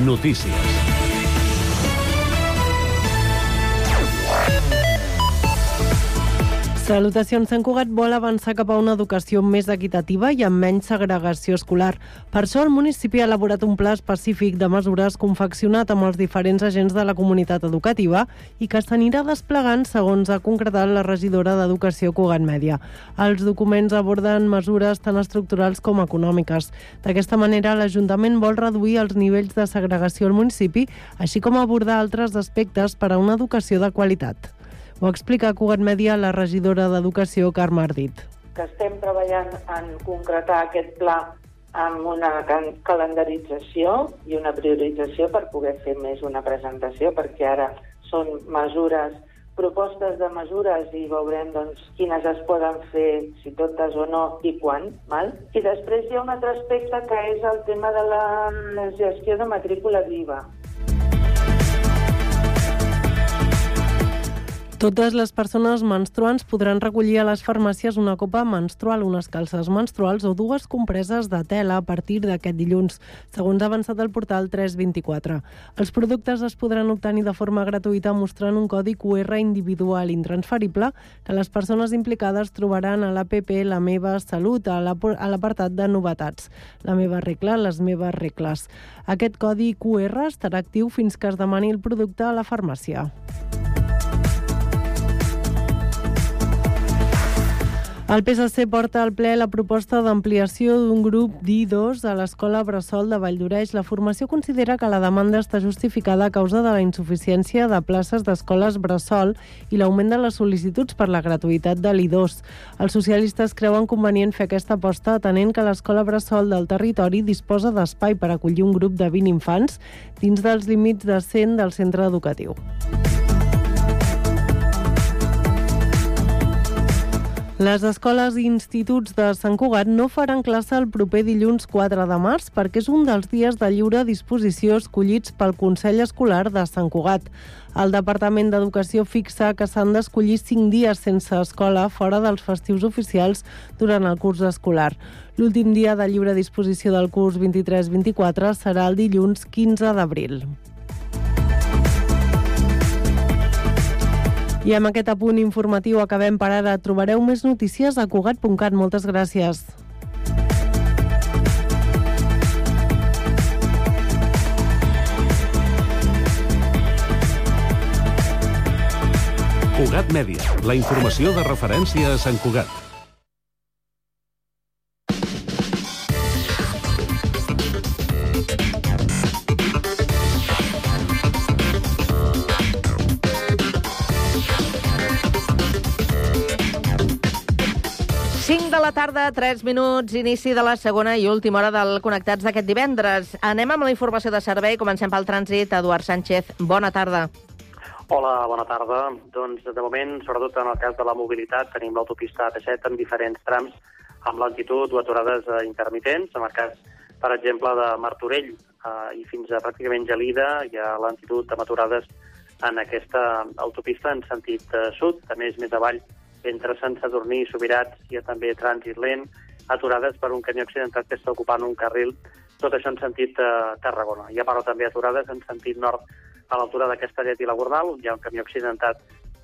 Notícies. Salutacions. Sant Cugat vol avançar cap a una educació més equitativa i amb menys segregació escolar. Per això el municipi ha elaborat un pla específic de mesures confeccionat amb els diferents agents de la comunitat educativa i que s'anirà desplegant segons ha concretat la regidora d'Educació Cugat Mèdia. Els documents aborden mesures tant estructurals com econòmiques. D'aquesta manera, l'Ajuntament vol reduir els nivells de segregació al municipi, així com abordar altres aspectes per a una educació de qualitat. Ho explica a Cugat Mèdia la regidora d'Educació, Carme Ardit. Que estem treballant en concretar aquest pla amb una calendarització i una priorització per poder fer més una presentació, perquè ara són mesures propostes de mesures i veurem doncs, quines es poden fer, si totes o no, i quan. Val? I després hi ha un altre aspecte que és el tema de la gestió de matrícula viva. Totes les persones menstruants podran recollir a les farmàcies una copa menstrual, unes calces menstruals o dues compreses de tela a partir d'aquest dilluns, segons ha avançat el portal 324. Els productes es podran obtenir de forma gratuïta mostrant un codi QR individual intransferible que les persones implicades trobaran a l'APP La meva salut a l'apartat de novetats. La meva regla, les meves regles. Aquest codi QR estarà actiu fins que es demani el producte a la farmàcia. El PSC porta al ple la proposta d'ampliació d'un grup d'I2 a l'Escola Bressol de Valldoreix. La formació considera que la demanda està justificada a causa de la insuficiència de places d'escoles Bressol i l'augment de les sol·licituds per la gratuïtat de l'I2. Els socialistes creuen convenient fer aquesta aposta atenent que l'Escola Bressol del territori disposa d'espai per acollir un grup de 20 infants dins dels límits de 100 del centre educatiu. Les escoles i instituts de Sant Cugat no faran classe el proper dilluns 4 de març perquè és un dels dies de lliure disposició escollits pel Consell Escolar de Sant Cugat. El Departament d'Educació fixa que s'han d'escollir 5 dies sense escola fora dels festius oficials durant el curs escolar. L'últim dia de lliure disposició del curs 23-24 serà el dilluns 15 d'abril. I amb aquest apunt informatiu acabem per ara. Trobareu més notícies a Cugat.cat. Moltes gràcies. Cugat Mèdia, la informació de referència a Sant Cugat. La tarda, 3 minuts, inici de la segona i última hora del Connectats d'aquest divendres. Anem amb la informació de servei. Comencem pel trànsit. Eduard Sánchez, bona tarda. Hola, bona tarda. Doncs, de moment, sobretot en el cas de la mobilitat, tenim l'autopista AP7 en diferents trams amb lentitud o aturades eh, intermitents. En el cas, per exemple, de Martorell eh, i fins a pràcticament Gelida hi ha lentitud amb aturades en aquesta autopista en sentit eh, sud. A més, més avall entre Sant Sadurní i Subirats hi ha també trànsit lent, aturades per un camió accidentat que està ocupant un carril, tot això en sentit eh, Tarragona. Hi ha però també aturades en sentit nord a l'altura d'aquesta llet i la Gornal, hi ha un camió accidentat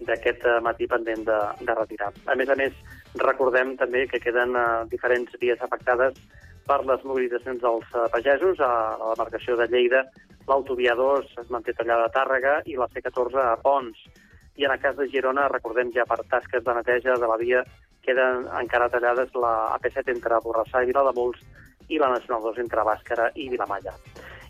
d'aquest eh, matí pendent de, de retirar. A més a més, recordem també que queden eh, diferents vies afectades per les mobilitzacions dels eh, pagesos a, a la marcació de Lleida, l'autovia 2 es manté tallada a Tàrrega i la C14 a Pons i en el cas de Girona, recordem ja per tasques de neteja de la via, queden encara tallades la AP7 entre Borrassà i Vilademuls i la Nacional 2 entre Bàscara i Vilamalla.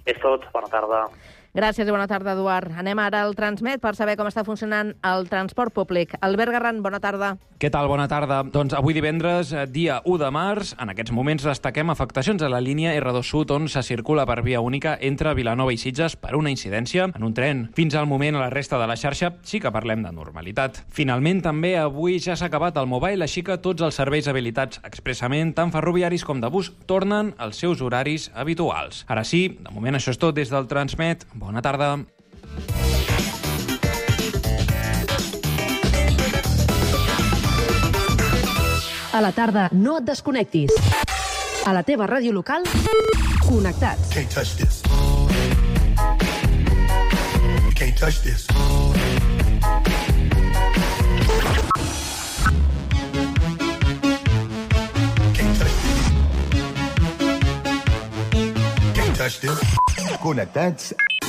És tot, bona tarda. Gràcies i bona tarda, Eduard. Anem ara al Transmet per saber com està funcionant el transport públic. Albert Garran, bona tarda. Què tal? Bona tarda. Doncs avui divendres, eh, dia 1 de març, en aquests moments destaquem afectacions a la línia R2 Sud on se circula per via única entre Vilanova i Sitges per una incidència en un tren. Fins al moment, a la resta de la xarxa sí que parlem de normalitat. Finalment, també avui ja s'ha acabat el mobile, així que tots els serveis habilitats expressament, tant ferroviaris com de bus, tornen als seus horaris habituals. Ara sí, de moment això és tot des del Transmet. Bona tarda. A la tarda, no et desconnectis. A la teva ràdio local, connectats. Can't touch this. touch this. Can't touch this. Can't touch this. Connectats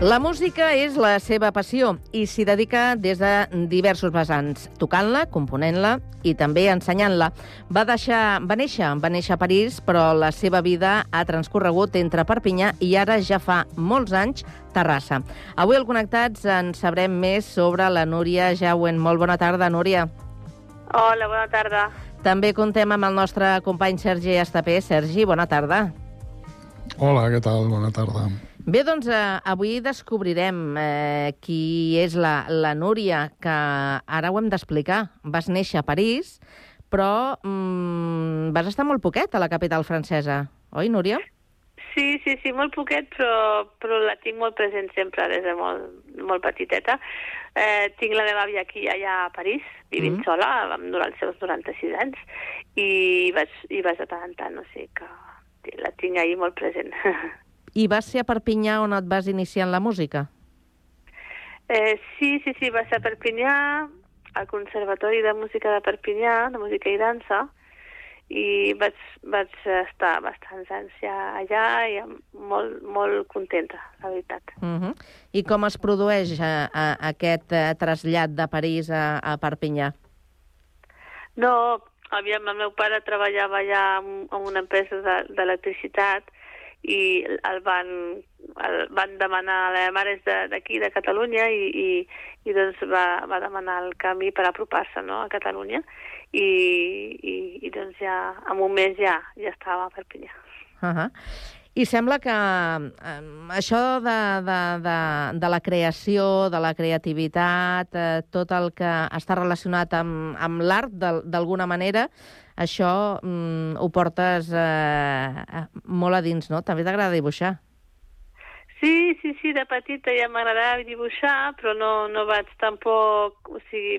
La música és la seva passió i s'hi dedica des de diversos vessants, tocant-la, component-la i també ensenyant-la. Va, deixar, va, néixer, va néixer a París, però la seva vida ha transcorregut entre Perpinyà i ara ja fa molts anys Terrassa. Avui al Connectats en sabrem més sobre la Núria Jauen. Molt bona tarda, Núria. Hola, bona tarda. També contem amb el nostre company Sergi Estapé. Sergi, bona tarda. Hola, què tal? Bona tarda. Bé, doncs eh, avui descobrirem eh, qui és la, la Núria, que ara ho hem d'explicar. Vas néixer a París, però mm, vas estar molt poquet a la capital francesa, oi, Núria? Sí, sí, sí, molt poquet, però, però la tinc molt present sempre des de molt, molt petiteta. Eh, tinc la meva àvia aquí allà a París, vivint mm. sola, durant els seus 96 anys, i vaig, i vaig de tant en tant, o sigui que la tinc ahir molt present. I vas ser a Perpinyà on et vas iniciar en la música? Eh, sí, sí, sí, va ser a Perpinyà, al Conservatori de Música de Perpinyà, de Música i Dansa, i vaig, vaig estar bastants anys ja allà i molt, molt contenta, la veritat. Uh -huh. I com es produeix a, a, aquest a, trasllat de París a, a Perpinyà? No, aviam, el meu pare treballava allà en, en una empresa d'electricitat de, i el van, el van demanar, la meva mare és d'aquí, de, de Catalunya, i, i, i doncs va, va demanar el canvi per apropar-se no, a Catalunya, i, i, i doncs ja, en un mes ja, ja estava a Perpinyà. Uh -huh. I sembla que eh, això de, de, de, de la creació, de la creativitat, eh, tot el que està relacionat amb, amb l'art, d'alguna manera, això mm, ho portes eh, molt a dins, no? També t'agrada dibuixar. Sí, sí, sí, de petita ja m'agradava dibuixar, però no, no vaig tampoc... O sigui,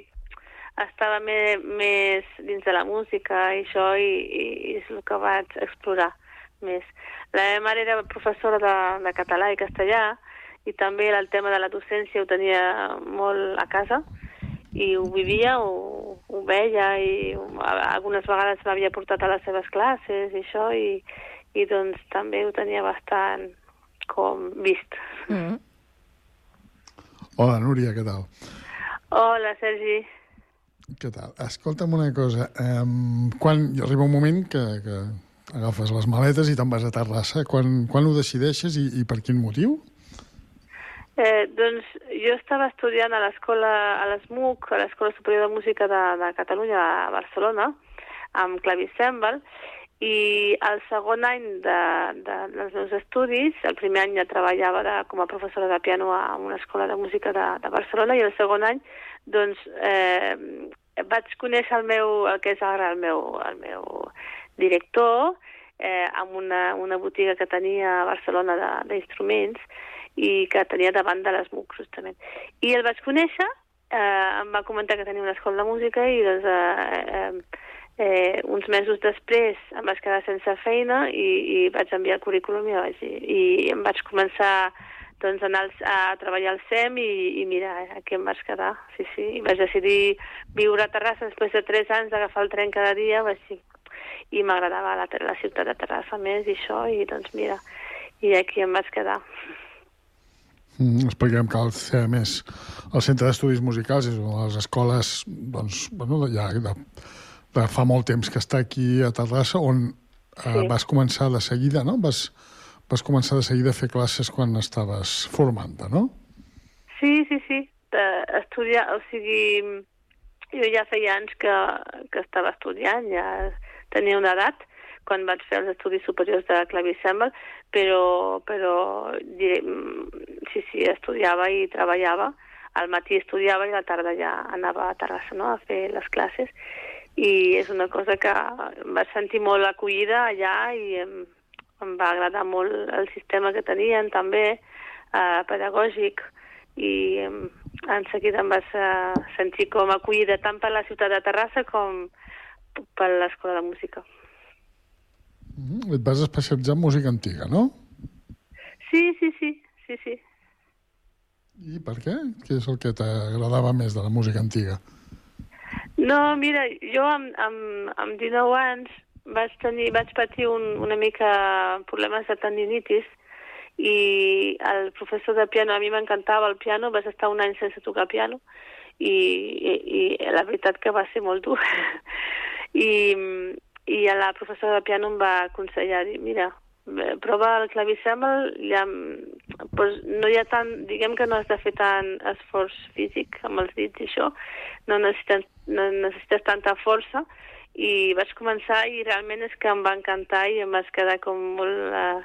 estava més, més dins de la música i això, i, i és el que vaig explorar més. La meva mare era professora de, de català i castellà i també el tema de la docència ho tenia molt a casa i ho vivia, ho, ho veia i algunes vegades m'havia portat a les seves classes i això i, i doncs també ho tenia bastant com vist. Mm -hmm. Hola, Núria, què tal? Hola, Sergi. Què tal? Escolta'm una cosa. Um, quan arriba un moment que, que agafes les maletes i te'n vas a Terrassa. Quan, quan ho decideixes i, i per quin motiu? Eh, doncs jo estava estudiant a l'escola, a l'ESMUC, a l'Escola Superior de Música de, de Catalunya, a Barcelona, amb clavicèmbal, i el segon any de, de, dels meus estudis, el primer any ja treballava de, com a professora de piano a una escola de música de, de Barcelona, i el segon any, doncs, eh, vaig conèixer el meu, el que és ara el meu, el meu director eh, amb una, una botiga que tenia a Barcelona d'instruments i que tenia davant de les MUC, justament. I el vaig conèixer, eh, em va comentar que tenia una escola de música i doncs, eh, eh, eh, uns mesos després em vaig quedar sense feina i, i vaig enviar el currículum i, vaig, i em vaig començar doncs, anar al, a treballar al SEM i, i mira, aquí em vaig quedar. Sí, sí, i vaig decidir viure a Terrassa després de tres anys d'agafar el tren cada dia, vaig dir, i m'agradava la, la ciutat de Terrassa més i això, i doncs mira, i aquí em vaig quedar. Mm, expliquem que el CMS, el Centre d'Estudis Musicals, és una de les escoles doncs, bueno, ja de, de fa molt temps que està aquí a Terrassa, on uh, Sí. vas començar de seguida, no? Vas, vas començar de seguida a fer classes quan estaves formant-te, no? Sí, sí, sí. De estudiar, o sigui, jo ja feia anys que, que estava estudiant, ja tenia una edat quan vaig fer els estudis superiors de clavicèmbal, però, però mm, sí, sí, estudiava i treballava. Al matí estudiava i a la tarda ja anava a Terrassa no? a fer les classes i és una cosa que em vaig sentir molt acollida allà i em, em va agradar molt el sistema que tenien també, eh, pedagògic, i em, en seguida em vaig eh, sentir com acollida tant per la ciutat de Terrassa com per l'Escola de Música. Mm, et vas especialitzar en música antiga, no? Sí, sí, sí, sí, sí. I per què? Què és el que t'agradava més de la música antiga? No, mira, jo amb, amb, amb 19 anys vaig, tenir, vaig patir un, una mica problemes de tendinitis i el professor de piano, a mi m'encantava el piano, vaig estar un any sense tocar piano i, i, i la veritat que va ser molt dur. I, I la professora de piano em va aconsellar, dir, mira, eh, prova el clavicèmbal, ja, pues, no hi ha tant, diguem que no has de fer tant esforç físic amb els dits i això, no necessites, no necessites tanta força, i vaig començar i realment és que em va encantar i em vaig quedar com molt eh,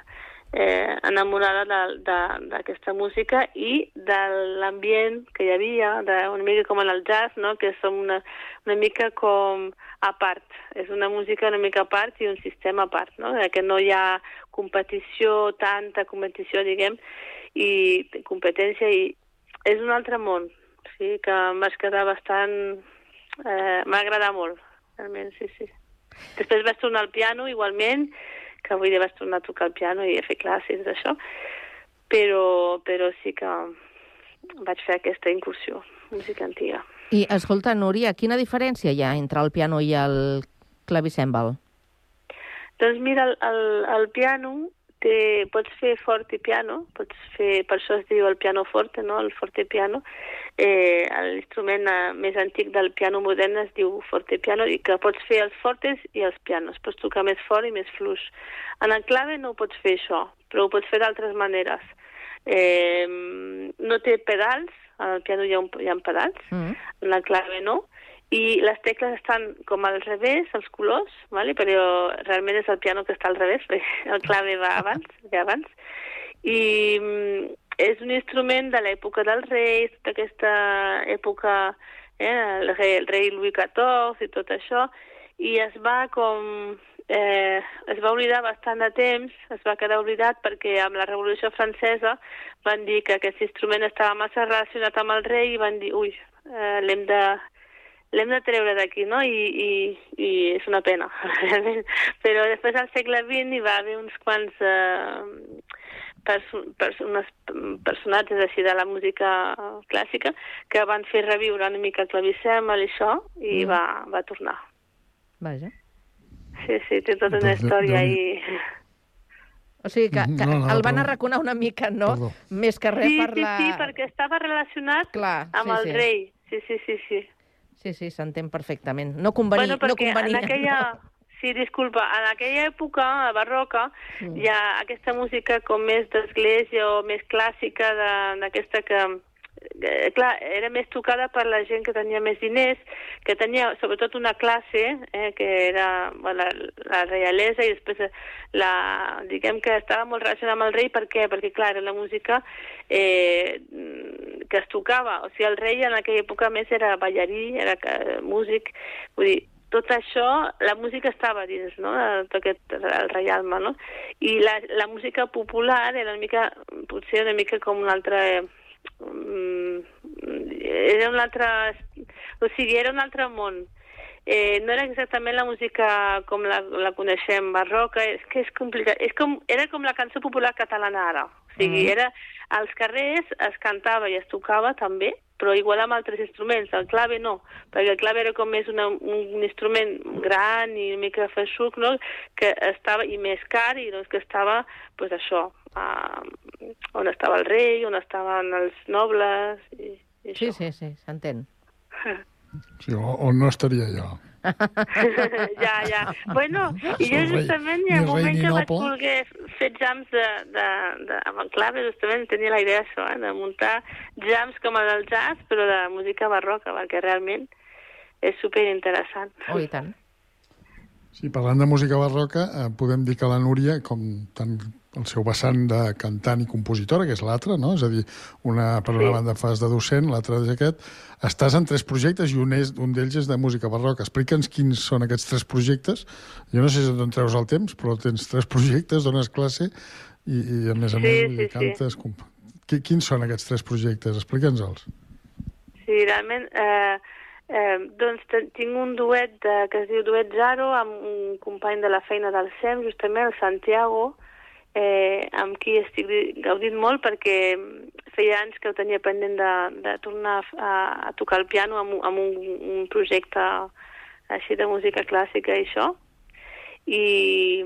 eh, enamorada d'aquesta música i de l'ambient que hi havia, de, una mica com en el jazz, no? que som una, una mica com a part. És una música una mica a part i un sistema a part, no? De que no hi ha competició, tanta competició, diguem, i competència, i és un altre món. Sigui que em vaig quedar bastant... Eh, M'ha agradat molt, realment, sí, sí. Després vaig tornar al piano, igualment, que avui dia vaig tornar a tocar el piano i a fer classes d'això, però, però sí que vaig fer aquesta incursió, música antiga. I, escolta, Núria, quina diferència hi ha entre el piano i el clavicèmbal? Doncs mira, el, el, el piano té, pots fer fort i piano, pots fer, per això es diu el piano forte, no? el forte piano. Eh, L'instrument eh, més antic del piano modern es diu forte piano i que pots fer els fortes i els pianos, pots tocar més fort i més fluix. En el clave no ho pots fer això, però ho pots fer d'altres maneres. Eh, no té pedals, en el piano hi ha, un, hi ha pedals, Mm. en la clave no, i les tecles estan com al revés, els colors, vale? però realment és el piano que està al revés, perquè el clave va abans, ve abans. I mm, és un instrument de l'època dels reis, d'aquesta època, eh, el, rei, el rei Louis XIV i tot això, i es va com... Eh, es va oblidar bastant de temps, es va quedar oblidat perquè amb la Revolució Francesa van dir que aquest instrument estava massa relacionat amb el rei i van dir, ui, eh, l'hem de, l'hem de treure d'aquí, no? I, i, I és una pena, realment. Però després al segle XX hi va haver uns quants eh, perso persones, personatges així de la música clàssica que van fer reviure una mica el clavicèmbal i això, i Mm. va, va tornar. Vaja. Sí, sí, té tota una Doncs història i... O sigui que, que No, no, el van arraconar una mica, no? Perdó. Més que res Sí, per sí, la... sí, perquè estava relacionat Clar, amb sí, el sí. rei. Sí, sí, sí, sí. Sí, sí, s'entén perfectament. No convenia, bueno, perquè no convenia. en aquella... no. Sí, disculpa, en aquella època, a barroca, Mm. hi ha aquesta música com més d'església o més clàssica, d'aquesta que, eh, clar, era més tocada per la gent que tenia més diners, que tenia sobretot una classe, eh, que era bueno, la, la reialesa, i després eh, la, diguem que estava molt relacionada amb el rei, per què? Perquè, clar, era la música eh, que es tocava, o sigui, el rei en aquella època més era ballarí, era músic, vull dir, tot això, la música estava dins, no?, de tot aquest, el reialme, no? I la, la música popular era una mica, potser una mica com un altre... mm, era un altre... O sigui, era un altre món. Eh, no era exactament la música com la, la coneixem, barroca, és que és complicat. És com, era com la cançó popular catalana ara. Sigui, Mhm. era, als carrers es cantava i es tocava també, però igual amb altres instruments. El clave no, perquè el clave era com més una, un instrument gran i una mica feixuc, no?, que estava, i més car, i doncs que estava, pues això, uh, on estava el rei, on estaven els nobles, i, i Sí, això. sí, sí, s'entén. Sí, o, o no estaria jo. ja, ja. Bueno, i jo justament hi ha moments ni que vaig voler fer jams de, de, de, amb en clave, justament tenia la idea això, eh, de muntar jams com el del jazz, però de música barroca, perquè realment és superinteressant. Oh, i tant. Sí, parlant de música barroca, eh, podem dir que la Núria, com tant el seu vessant de cantant i compositora, que és l'altre, no? És a dir, una, per una Sí. banda fas de docent, l'altra és aquest. Estàs en tres projectes i un és- un d'ells és de música barroca. Explica'ns quins són aquests tres projectes. Jo no sé d'on treus el temps, però tens tres projectes, dones classe i, i a més a Sí, més, sí, sí. cantes... comp- Qui- Quins són aquests tres projectes? Explica'ns-els. Sí, realment... Eh, eh, doncs tinc un duet de, que es diu Duet Zaro amb un company de la feina del SEM, justament el Santiago, eh, amb qui estic di- gaudint molt perquè feia anys que ho tenia pendent de, de tornar a, a tocar el piano amb, amb un, un projecte així de música clàssica i això. I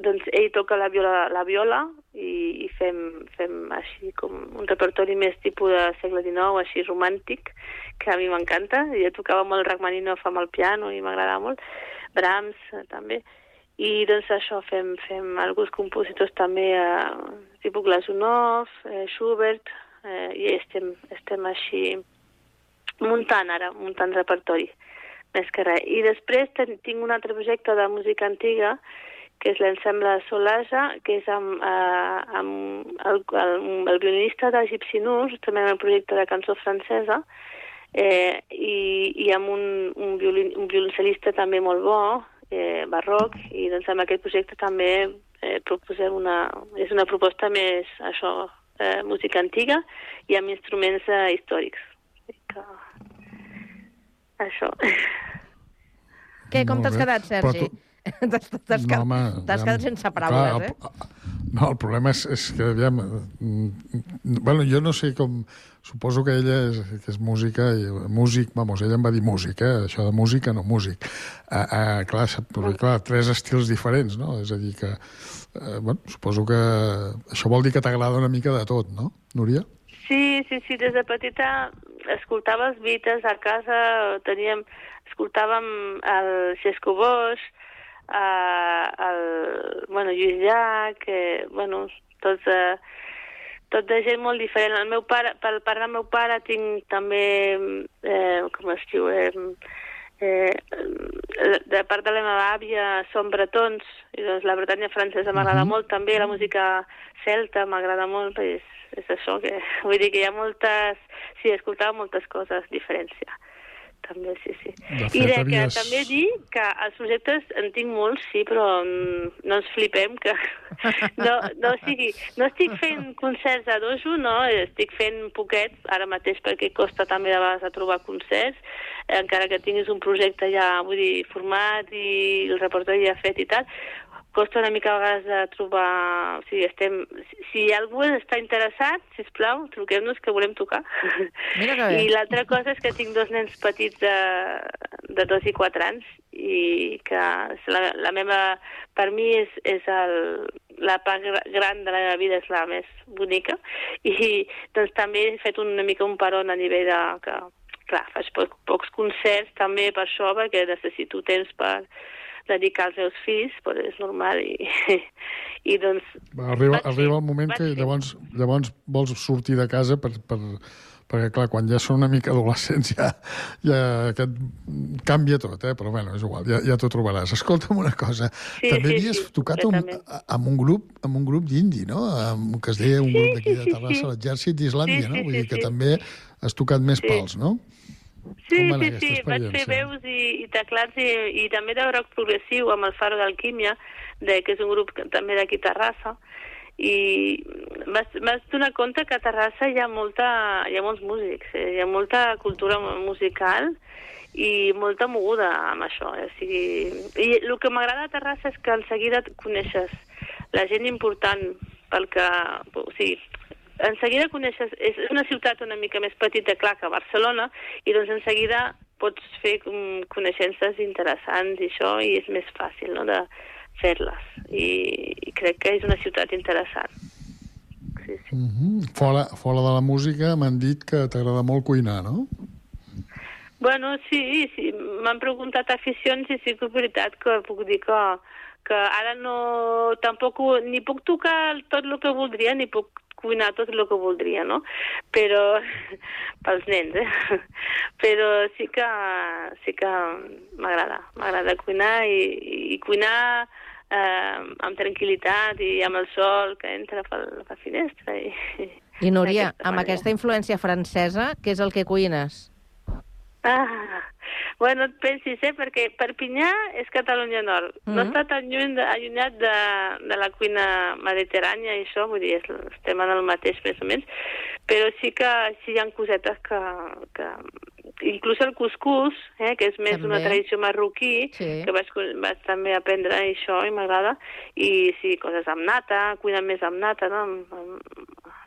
doncs ell toca la viola, la viola i, i fem, fem així com un repertori més tipus de segle XIX, així romàntic, que a mi m'encanta. Jo tocava molt Rachmaninoff amb el piano i m'agradava molt. Brahms també. I doncs això, fem, fem alguns compositors també, eh, tipus Glazunov, eh, Schubert, eh, i estem, estem així muntant ara, muntant repertori, més que res. I després ten, tinc un altre projecte de música antiga, que és l'ensemble Solaja, que és amb, eh, amb el, el, el violinista de Gypsy Nus, també en el projecte de cançó francesa, eh, i, i amb un, un, violin, un violoncel·lista també molt bo, eh, barroc, i doncs amb aquest projecte també eh, proposem una, és una proposta més, això, eh, música antiga i amb instruments eh, històrics. Que... Això. Què, com t'has quedat, Però Sergi? tu- T'has t'has No, quedat, quedat sense paraules, clar, eh? el- No, el problema és, és que, aviam... mm, Bueno, jo no sé com... Suposo que ella és, que és música, i músic, vamos, ella em va dir músic, eh? això de música, no músic. Ah, ah, clar, perquè, clar, tres estils diferents, no? És a dir que, eh, bueno, suposo que això vol dir que t'agrada una mica de tot, no, Núria? Sí, sí, sí, des de petita escoltava els Beatles a casa, teníem, escoltàvem el Xesco Bosch, eh, el, bueno, Lluís Llach, eh, bueno, tots, eh, tot de gent molt diferent. El meu pare, pel part del meu pare tinc també, eh, com es diu, eh, eh, de part de la meva àvia són bretons, i doncs la Bretanya francesa m'agrada molt, també la música celta m'agrada molt, és, és això, que vull dir que hi ha moltes... Sí, escoltava moltes coses diferents, ja. També, sí, sí. De I fet, de que havies- també dir que els projectes en tinc molts, sí, però mm, no ens flipem, que no, no, o sigui, no estic fent concerts a dojo, no, estic fent poquets, ara mateix perquè costa també de vegades a trobar concerts, encara que tinguis un projecte ja, vull dir, format i el repertori ja fet i tal, costa una mica a vegades de trobar... O sigui, estem... Si, algú està interessat, si plau, truquem-nos que volem tocar. Mira que bé. I l'altra cosa és que tinc dos nens petits de, de dos i quatre anys i que la, la meva... Per mi és, és el, la part gra- gran de la meva vida, és la més bonica. I doncs també he fet una mica un peron a nivell de... que, clar, faig poc, pocs concerts també per això, perquè necessito temps per dedicar als meus fills, però és normal i, i doncs... Arriba, arriba el moment que llavors, llavors vols sortir de casa per, per, perquè, clar, quan ja són una mica adolescents ja, ja aquest, canvia tot, eh? però bueno, és igual, ja, ja t'ho trobaràs. Escolta'm una cosa, Sí, també sí, havies sí, tocat amb, amb un grup amb un grup d'indi, no? Amb, que es deia un grup d'aquí de Terrassa, sí. l'exèrcit d'Islàndia, Sí, no? Vull sí, dir que sí. també has tocat més Sí. pals, no? Sí, sí, sí, vaig fer veus i, i teclats i, i també de rock progressiu amb el Faro d'Alquímia, de, que és un grup que, també d'aquí a Terrassa, i vas, vas donar compte que a Terrassa hi ha, molta, hi ha molts músics, eh? hi ha molta cultura musical i molta moguda amb això. Eh? O sigui, I el que m'agrada a Terrassa és que en seguida et coneixes la gent important pel que... O sigui, en seguida coneixes... És una ciutat una mica més petita, clar, que Barcelona, i doncs en seguida pots fer com, coneixences interessants i això, i és més fàcil, no?, de fer-les. I, I crec que és una ciutat interessant. Sí, sí. Mm -hmm. fora, fora de la música m'han dit que t'agrada molt cuinar, no? Bueno, sí, sí. m'han preguntat aficions i sí que és veritat que puc dir que, que ara no... Tampoc ho- ni puc tocar tot el que voldria ni puc cuinar tot el que voldria, no? Però... pels nens, eh? Però sí que, sí que m'agrada. M'agrada cuinar i, i cuinar eh, amb tranquil·litat i amb el sol que entra per la finestra. I, I Núria, d'aquesta amb manera. aquesta influència francesa, què és el que cuines? Ah, bueno, et pensis, eh? Perquè Perpinyà és Catalunya Nord. No Mhm. està tan lluny, de, allunyat de, de la cuina mediterrània i això, vull dir, estem en el mateix més o menys, però sí que sí hi ha cosetes que... que inclús el cuscús, eh, que és més També. una tradició marroquí, Sí. que vaig, vaig també aprendre això i m'agrada, i sí, coses amb nata, cuina més amb nata, no? Amb, amb,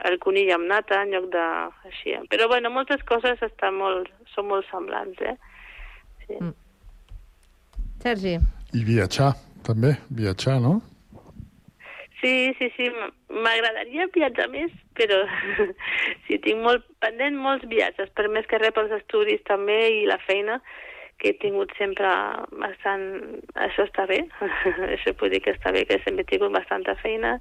el conill amb nata en lloc de... Així. Però, bueno, moltes coses estan molt, són molt semblants, eh? Sí. Sergi. I viatjar, també, viatjar, no? Sí, sí, sí, m'agradaria viatjar més, però sí, tinc molt pendent molts viatges, per més que rep els estudis també i la feina, que he tingut sempre bastant... Això està bé, això puc dir que està bé, que sempre he tingut bastanta feina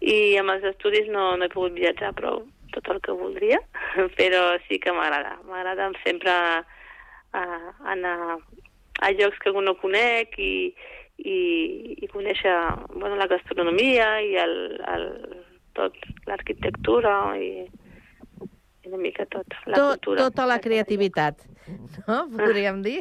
i amb els estudis no, no he pogut viatjar prou tot el que voldria, però sí que m'agrada. M'agrada sempre uh, anar a llocs que no conec i, i, i conèixer bueno, la gastronomia i el, el, tot l'arquitectura i, i una mica tot, la Tot, cultura. tota la creativitat, no? Podríem dir.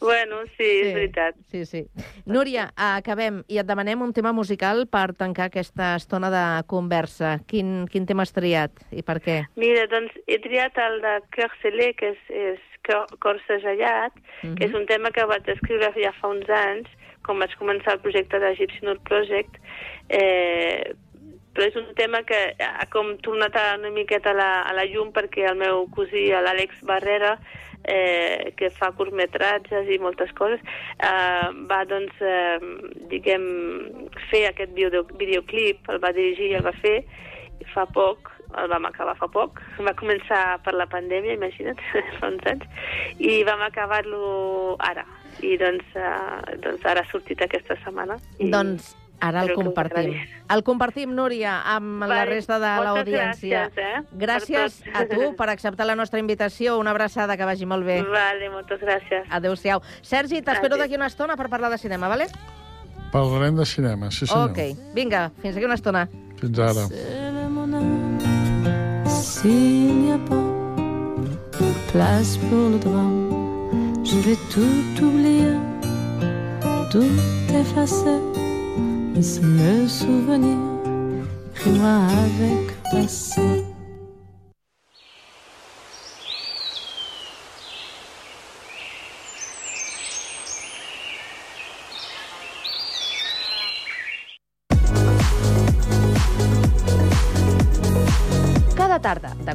Bueno, sí, és veritat. Sí, sí. Núria, acabem i et demanem un tema musical per tancar aquesta estona de conversa. Quin, quin tema has triat i per què? Mira, doncs he triat el de Cœur Celé, que és, és Cor Segellat, Mhm. que és un tema que vaig escriure ja fa uns anys, quan vaig començar el projecte de Gypsy Note Project, eh, però és un tema que ha com tornat una miqueta a la, a la llum perquè el meu cosí, l'Àlex Barrera, eh, que fa curtmetratges i moltes coses, eh, va, doncs, eh, diguem, fer aquest video, videoclip, el va dirigir i el va fer fa poc, el vam acabar fa poc, va començar per la pandèmia, imagina't, fa uns anys, i vam acabar-lo ara. I doncs, eh, doncs ara ha sortit aquesta setmana. I... Doncs ara el compartim. El compartim, Núria, amb la Vale, resta de l'audiència. gràcies, eh, Gràcies a tu per acceptar la nostra invitació. Una abraçada, que vagi molt bé. Vale, moltes gràcies. Adéu-siau. Sergi, t'espero d'aquí una estona per parlar de cinema, vale? Parlarem de cinema, sí senyor. Ok, vinga, fins aquí una estona. Fins ara. S'il n'y a pas de place pour le drame, je vais tout oublier, tout effacer. Et si le souvenir rima avec passé.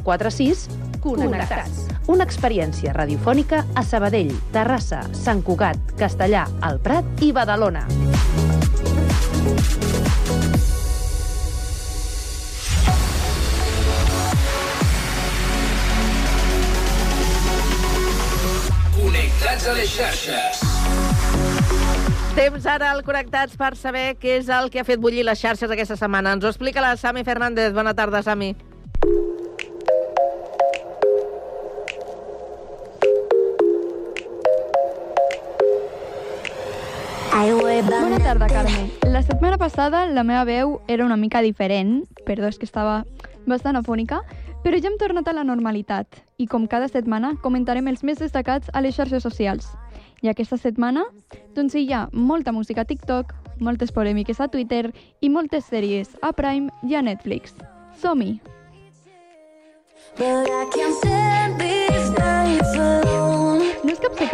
446 Connectats. Una experiència radiofònica a Sabadell, Terrassa, Sant Cugat, Castellà, El Prat i Badalona. Connectats a les xarxes. Temps ara al Connectats per saber què és el que ha fet bullir les xarxes aquesta setmana. Ens ho explica la Sami Fernández. Bona tarda, Sami. Bona tarda, Carme. La setmana passada la meva veu era una mica diferent, perdó, és que estava bastant afònica, però ja hem tornat a la normalitat i com cada setmana comentarem els més destacats a les xarxes socials. I aquesta setmana, doncs hi ha molta música a TikTok, moltes polèmiques a Twitter i moltes sèries a Prime i a Netflix. Som-hi! No és cap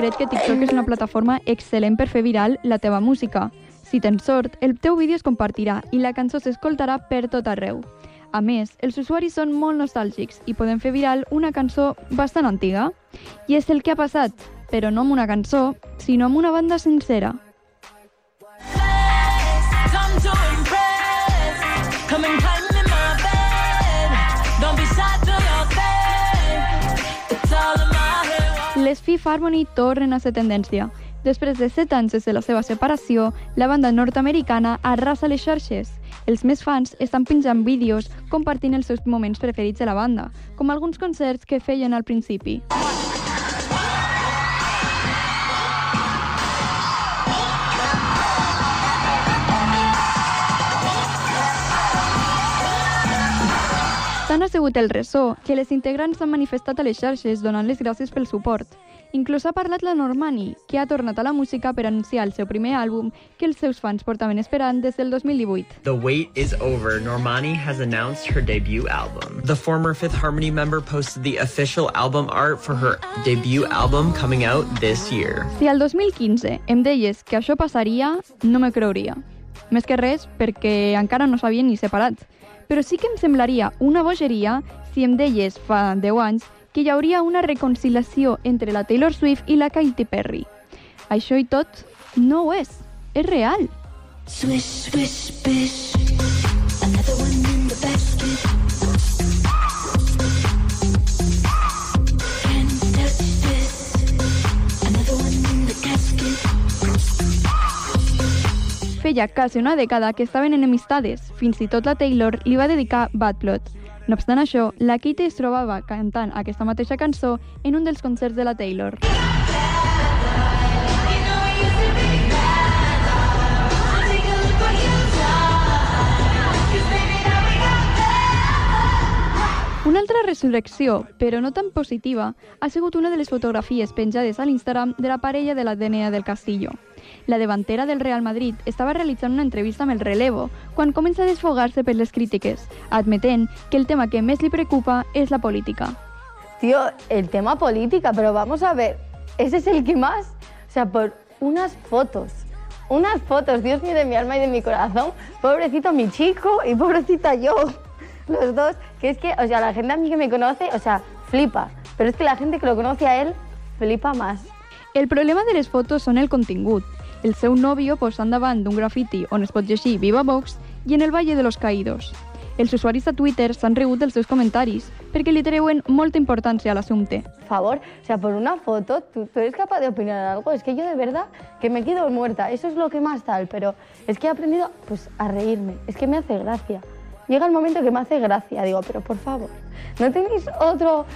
secret que TikTok és una plataforma excel·lent per fer viral la teva música. Si tens sort, el teu vídeo es compartirà i la cançó s'escoltarà per tot arreu. A més, els usuaris són molt nostàlgics i poden fer viral una cançó bastant antiga. I és el que ha passat, però no amb una cançó, sinó amb una banda sencera. Les Fifth Harmony tornen a ser tendència. Després de 7 anys des de la seva separació, la banda nord-americana arrasa les xarxes. Els més fans estan penjant vídeos compartint els seus moments preferits de la banda, com alguns concerts que feien al principi. Tant ha sigut el ressò que les integrants s'han manifestat a les xarxes donant les gràcies pel suport. Inclús ha parlat la Normani, que ha tornat a la música per anunciar el seu primer àlbum que els seus fans portaven esperant des del 2018. The wait is over. Normani has announced her debut album. The former Fifth Harmony member posted the official album art for her debut album coming out this year. Si al 2015 em deies que això passaria, no me creuria. Més que res perquè encara no s'havien ni separat. Però sí que em semblaria una bogeria si em deies fa 10 anys que hi hauria una reconciliació entre la Taylor Swift i la Katy Perry. Això i tot no ho és, és real. Swish, swish, bish. Another one in the basket. Feia quasi una dècada que estaven enemistades. Fins i tot la Taylor li va dedicar Bad Blood. No obstant això, la Kitty es trobava cantant aquesta mateixa cançó en un dels concerts de la Taylor. Una altra resurrecció, però no tan positiva, ha sigut una de les fotografies penjades a l'Instagram de la parella de la DNA del Castillo. La davantera del Real Madrid estava realitzant una entrevista amb el relevo quan comença a desfogar-se per les crítiques, admetent que el tema que més li preocupa és la política. Tío, el tema política, pero vamos a ver, ese es el que más, o sea, por unas fotos, unas fotos, Dios mío de mi alma y de mi corazón, pobrecito mi chico y pobrecita yo, los dos, que es que, o sea, la gente a mí que me conoce, o sea, flipa, pero es que la gente que lo conoce a él, flipa más. El problema de les fotos són el contingut. El seu nòvio posant davant d'un grafiti on es pot llegir Viva Vox i en el Valle de los Caídos. Els usuaris de Twitter s'han rigut dels seus comentaris perquè li treuen molta importància a l'assumpte. Por favor, o sea, por una foto, ¿tú, tú eres capaz de opinar algo. Es que yo de verdad que me quedo muerta. Eso es lo que más tal, pero es que he aprendido pues a reírme. Es que me hace gracia. Llega el momento que me hace gracia. Digo, pero por favor, ¿no tenéis otro,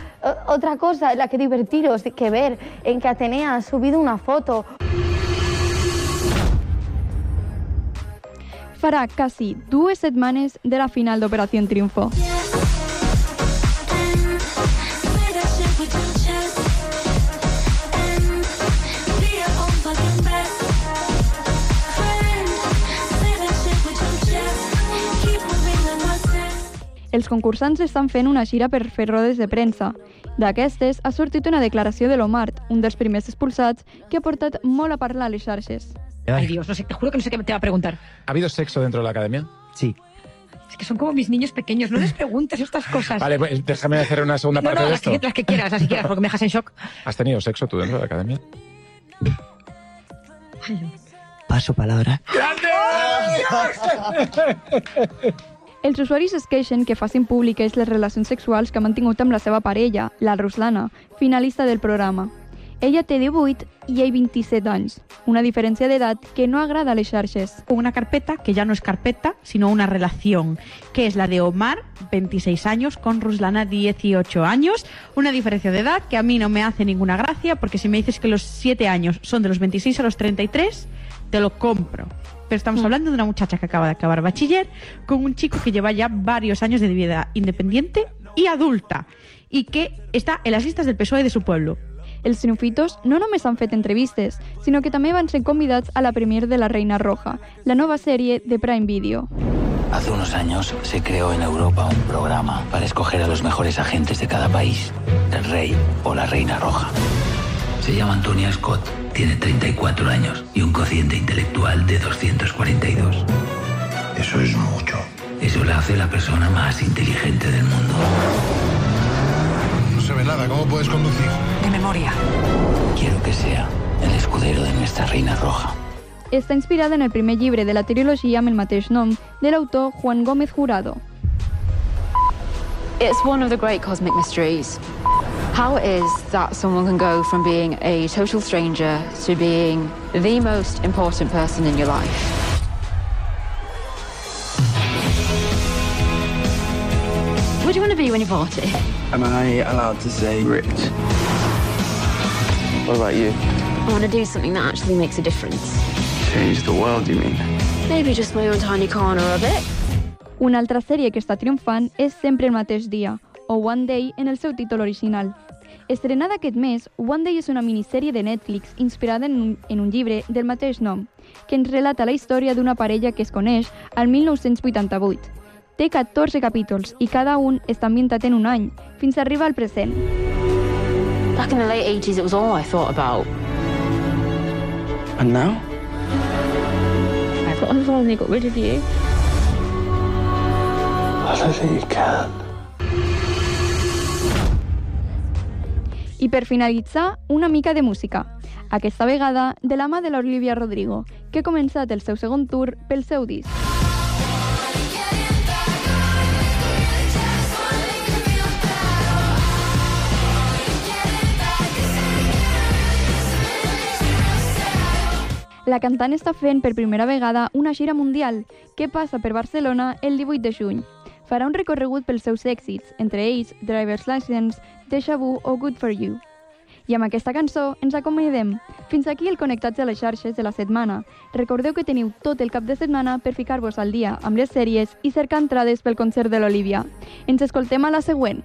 otra cosa en la que divertiros, que ver en que Atenea ha subido una foto? Farà quasi dues setmanes de la final d'Operació Triunfo. Els concursants estan fent una gira per fer rodes de premsa. D'aquestes ha sortit una declaració de l'Omart, un dels primers expulsats, que ha portat molt a parlar a les xarxes. Ay, Dios, no sé, te juro que no sé qué te va a preguntar. ¿Ha habido sexo dentro de la academia? Sí. Es que son como mis niños pequeños, no les preguntes estas cosas. Vale, pues déjame hacer una segunda no, parte no, de las esto. que, las que quieras, las que quieras, porque me dejas en shock. ¿Has tenido sexo tú dentro de la academia? Paso palabra. Els usuaris es queixen que facin públiques les relacions sexuals que ha mantingut amb la seva parella, la Ruslana, finalista del programa. Ella té 18 i ell 27 anys, una diferència d'edat que no agrada a les xarxes. Una carpeta que ya no es carpeta, sino una relación, que es la de Omar, 26 años, con Ruslana, 18 años. Una diferencia de edad que a mí no me hace ninguna gracia, porque si me dices que los 7 años son de los 26 a los 33, te lo compro. Pero estamos hablando de una muchacha que acaba de acabar bachiller con un chico que lleva ya varios años de vida independiente y adulta y que está en las listas del PSOE de su pueblo. Els triomfitos no només han fet entrevistes, sinó que també van ser convidats a la premier de La Reina Roja, la nova sèrie de Prime Video. Hace unos años se creó en Europa un programa para escoger a los mejores agentes de cada país, el rey o la reina roja. Se llama Antonia Scott, tiene 34 años y un cociente intelectual de 242. Eso es mucho. Eso la hace la persona más inteligente del mundo. No se ve nada, ¿cómo puedes conducir? De memoria. Quiero que sea el escudero de nuestra reina roja. Està inspirada en el primer llibre de la trilogia amb el mateix nom de l'autor Juan Gómez Jurado. It's one of the great cosmic mysteries. how it is that someone can go from being a total stranger to being the most important person in your life. What do you want to be when you're 40? Am I allowed to say rich? What about you? I want to do something that actually makes a difference. Change the world, you mean? Maybe just my own tiny corner of it. Una altra sèrie que està triomfant és Sempre el mateix dia, o One Day en el seu títol original. Estrenada aquest mes, One Day és una minissèrie de Netflix inspirada en un, en un llibre del mateix nom, que ens relata la història d'una parella que es coneix al 1988. Té 14 capítols i cada un està ambientat en un any, fins a arribar al present. Back in the late 80s, it was all I thought about. And now? I thought I finally got rid of you. I don't. I per finalitzar, una mica de música. Aquesta vegada de la mà de l'Olivia Rodrigo, que ha començat el seu segon tour pel seu disc. La cantant està fent per primera vegada una gira mundial que passa per Barcelona el 18 de juny. Farà un recorregut pels seus èxits, entre ells Driver's License, Deja Vu o Good For You. I amb aquesta cançó ens acomiadem. Fins aquí el Connectats a les xarxes de la setmana. Recordeu que teniu tot el cap de setmana per ficar-vos al dia amb les sèries i cercar entrades pel concert de l'Olivia. Ens escoltem a la següent.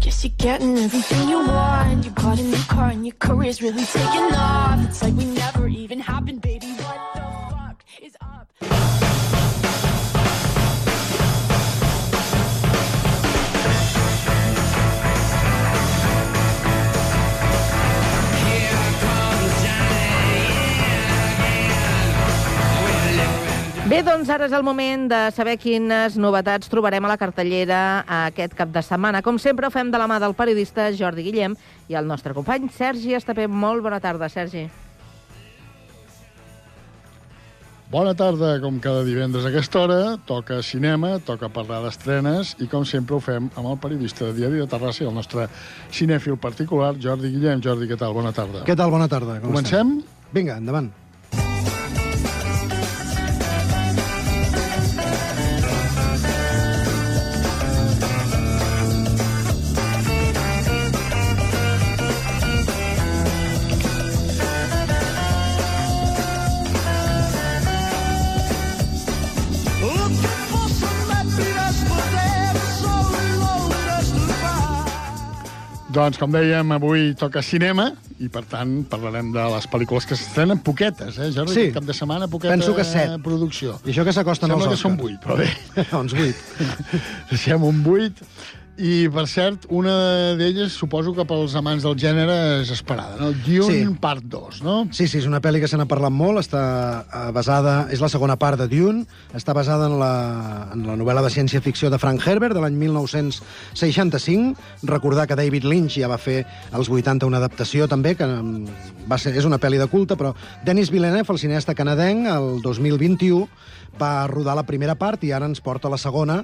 Guess you're getting everything you want. You bought a new car and your career's really taking off. It's like we never even happened, baby. Bé, doncs ara és el moment de saber quines novetats trobarem a la cartellera aquest cap de setmana. Com sempre, ho fem de la mà del periodista Jordi Guillem i el nostre company Sergi Estapé. Molt bona tarda, Sergi. Bona tarda, com cada divendres a aquesta hora, toca cinema, toca parlar d'estrenes i com sempre ho fem amb el periodista de Diari de Terrassa i el nostre cinèfil particular, Jordi Guillem. Jordi, què tal? Bona tarda. Què tal? Bona tarda. Com Comencem? estem? Vinga, endavant. Doncs, com dèiem, avui toca cinema i, per tant, parlarem de les pel·lícules que s'estrenen poquetes, eh, Jordi? Sí. Aquest cap de setmana, poqueta Penso que set. producció. I això que s'acosten als Sembla que són vuit, però bé. Uns vuit. Deixem un buit. I, per cert, una d'elles, suposo que pels amants del gènere és esperada, no? Dune Sí. part 2, no? Sí, sí, és una pel·li que se n'ha parlat molt, està eh, basada... És la segona part de Dune, està basada en la, en la novel·la de ciència-ficció de Frank Herbert de l'any 1965. Recordar que David Lynch ja va fer als 80 una adaptació també, que mm, va ser, és una pel·li de culte, però Denis Villeneuve, el cineasta canadenc, el 2021, va rodar la primera part i ara ens porta la segona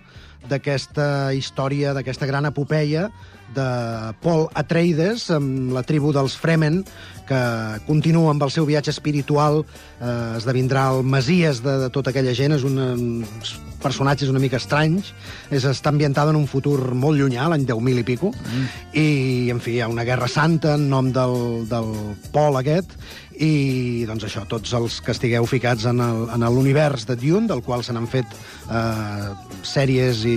d'aquesta història, d'aquesta gran epopeia de Paul Atreides amb la tribu dels Fremen, que continua amb el seu viatge espiritual, eh, esdevindrà el mesies de, de tota aquella gent, és una, personatges una mica estranys. És, està ambientada en un futur molt llunyà, l'any 10.000 i pico, mm. i, en fi, hi ha una guerra santa en nom del, del Pol aquest, i doncs això, tots els que estigueu ficats en l'univers de Dune, del qual se n'han fet eh, sèries i,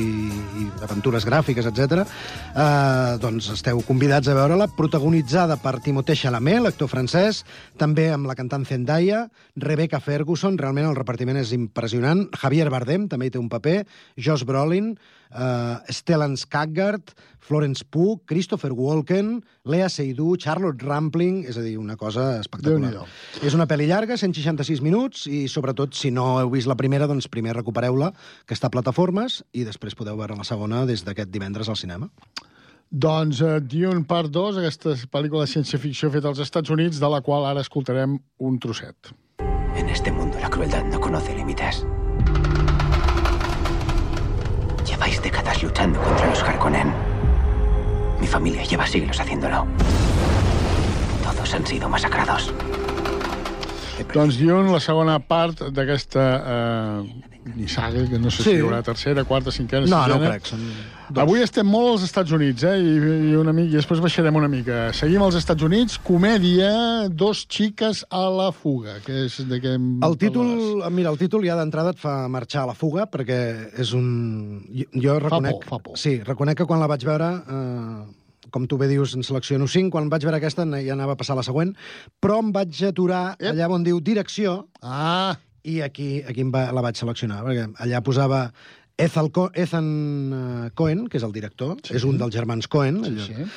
i aventures gràfiques, etc. Eh, doncs esteu convidats a veure-la, protagonitzada per Timothée Chalamet, l'actor francès, també amb la cantant Zendaya, Rebecca Ferguson, realment el repartiment és impressionant, Javier Bardem també hi té un paper, Josh Brolin, eh, Stellan Skarsgård, Florence Pugh, Christopher Walken, Lea Seydoux, Charlotte Rampling, és a dir, una cosa espectacular. És una pel·li llarga, 166 minuts, i sobretot, si no heu vist la primera, doncs primer recupereu-la, que està a plataformes, i després podeu veure la segona des d'aquest divendres al cinema. Doncs uh, Dune Part 2, aquesta pel·lícula de ciència-ficció feta als Estats Units, de la qual ara escoltarem un trosset. En este mundo la crueldad no conoce límites. Lleváis décadas luchando contra los Harkonnen. Mi familia lleva siglos haciéndolo. Todos han sido masacrados. Doncs Dune, la segona part d'aquesta eh, nissaga, que no sé Sí. si hi haurà tercera, quarta, cinquena, No, no sisena. crec, són Avui estem molt als Estats Units, eh? I, i, una mica, i després baixarem una mica. Seguim als Estats Units, comèdia, dos xiques a la fuga, que és de què... em El títol, mira, el títol ja d'entrada et fa marxar a la fuga, perquè és un... Jo, jo reconec... por, fa por. Sí, reconec que quan la vaig veure, eh, com tu bé dius, en selecciono 5, quan vaig veure aquesta ja anava a passar a la següent, però em vaig aturar Ep. allà on diu direcció, ah. i aquí, aquí em va, la vaig seleccionar, perquè allà posava Ethan eh, Cohen, que és el director, sí. és un dels germans Cohen, Sí, allò. sí.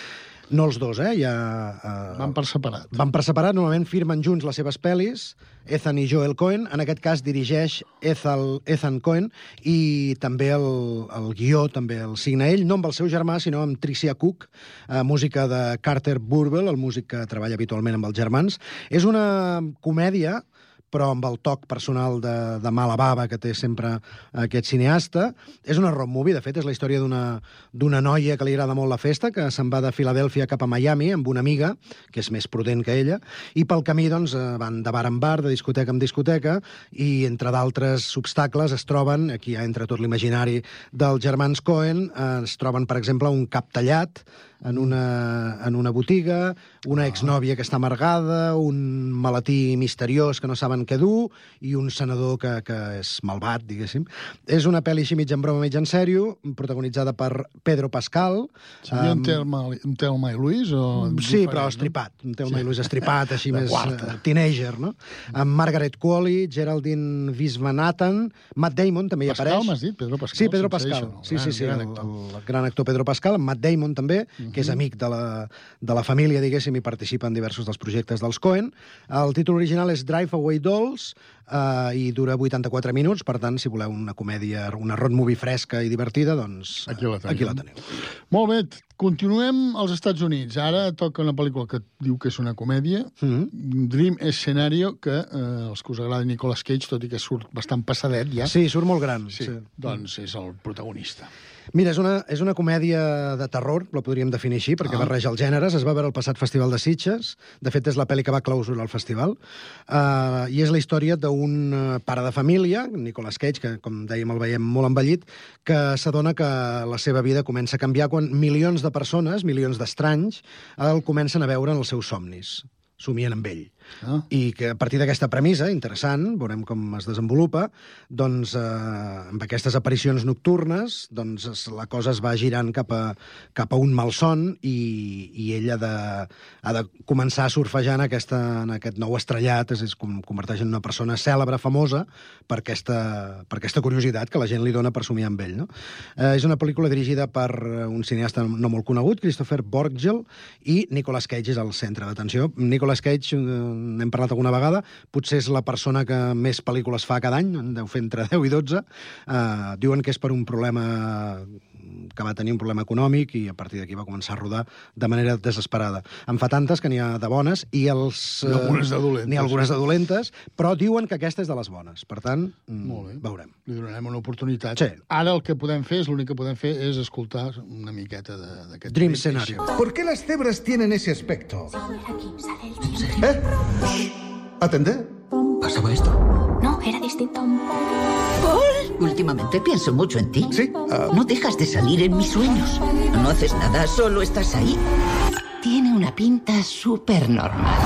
No els dos, eh? Ja, eh, Van per separat. van per separat, normalment firmen junts les seves pel·lis, Ethan i Joel Cohen, en aquest cas dirigeix Ethel, Ethan Cohen, i també el, el guió també el signa ell, no amb el seu germà, sinó amb Tricia Cook, eh, música de Carter Burwell, el músic que treballa habitualment amb els germans. És una comèdia però amb el toc personal de, de mala bava que té sempre aquest cineasta. És una road movie, de fet, és la història d'una noia que li agrada molt la festa, que se'n va de Filadèlfia cap a Miami amb una amiga, que és més prudent que ella, i pel camí doncs, eh, van de bar en bar, de discoteca en discoteca, i entre d'altres obstacles es troben, aquí ja entra tot l'imaginari dels germans Cohen, eh, es troben, per exemple, un cap tallat, en una, en una botiga, una exnòvia que està amargada, un malatí misteriós que no saben què dur i un senador que, que és malvat, diguéssim. És una pel·li així mig en broma, mig en sèrio, protagonitzada per Pedro Pascal. Seria Em, un Telma, Telma i Luis? O Sí, però estripat. Un Telma Sí. i Luis estripat, així més quarta. uh, teenager, no? Amb Margaret Qualley, Geraldine Visvanathan, Matt Damon també hi Pascal, apareix. m'has dit? Pedro Pascal, Sí, Pedro Pascal. Sí, sí, sí, gran el, el, gran actor Pedro Pascal, amb Matt Damon també, que és amic de la, de la família, diguéssim, i participa en diversos dels projectes dels Cohen. El títol original és Drive Away Dolls eh, i dura 84 minuts, per tant, si voleu una comèdia, una road movie fresca i divertida, doncs Aquí la teniu. Aquí la teniu. Molt bé, continuem als Estats Units. Ara toca una pel·lícula que diu que és una comèdia, mm -hmm. Dream Scenario, que eh, els que us agrada Nicolas Cage, tot i que surt bastant passadet ja. Sí, surt molt gran. Sí, sí. doncs és el protagonista. Mira, és una, és una comèdia de terror, la podríem definir així, perquè Ah. barreja els gèneres. Es va veure el passat Festival de Sitges. De fet, és la pel·li que va clausurar el festival. Uh, I és la història d'un eh, pare de família, Nicolas Cage, que, com dèiem, el veiem molt envellit, que s'adona que la seva vida comença a canviar quan milions de persones, milions d'estranys, el comencen a veure en els seus somnis somien amb ell. Ah. I que a partir d'aquesta premissa, interessant, veurem com es desenvolupa, doncs, eh, amb aquestes aparicions nocturnes, doncs es, la cosa es va girant cap a, cap a un malson i, i ell ha de, ha de començar a surfejar en, aquesta, en aquest nou estrellat, és com converteix en una persona cèlebre, famosa, per aquesta, per aquesta curiositat que la gent li dona per somiar amb ell. No? Eh, és una pel·lícula dirigida per eh, un cineasta no molt conegut, Christopher Borgel, i Nicolas Cage és el centre d'atenció. Nicolas Cage, eh, n'hem parlat alguna vegada, potser és la persona que més pel·lícules fa cada any, en deu fer entre 10 i 12. Eh, diuen que és per un problema que va tenir un problema econòmic i a partir d'aquí va començar a rodar de manera desesperada. En fa tantes que n'hi ha de bones i els... N'hi ha algunes de dolentes. N'hi ha algunes de dolentes, però diuen que aquesta és de les bones. Per tant, mm, Molt bé. veurem. Li donarem una oportunitat. Sí. Ara el que podem fer, és l'únic que podem fer, és escoltar una miqueta de- d'aquest... Dream Scenario. ¿Por qué las cebras tienen ese aspecto? ¿Eh? ¿Atendé? ¿Pasaba esto? No, era distinto. ¡Paul! Últimamente pienso mucho en ti. Sí. No dejas de salir en mis sueños. No haces nada, solo estás ahí. Tiene una pinta súper normal.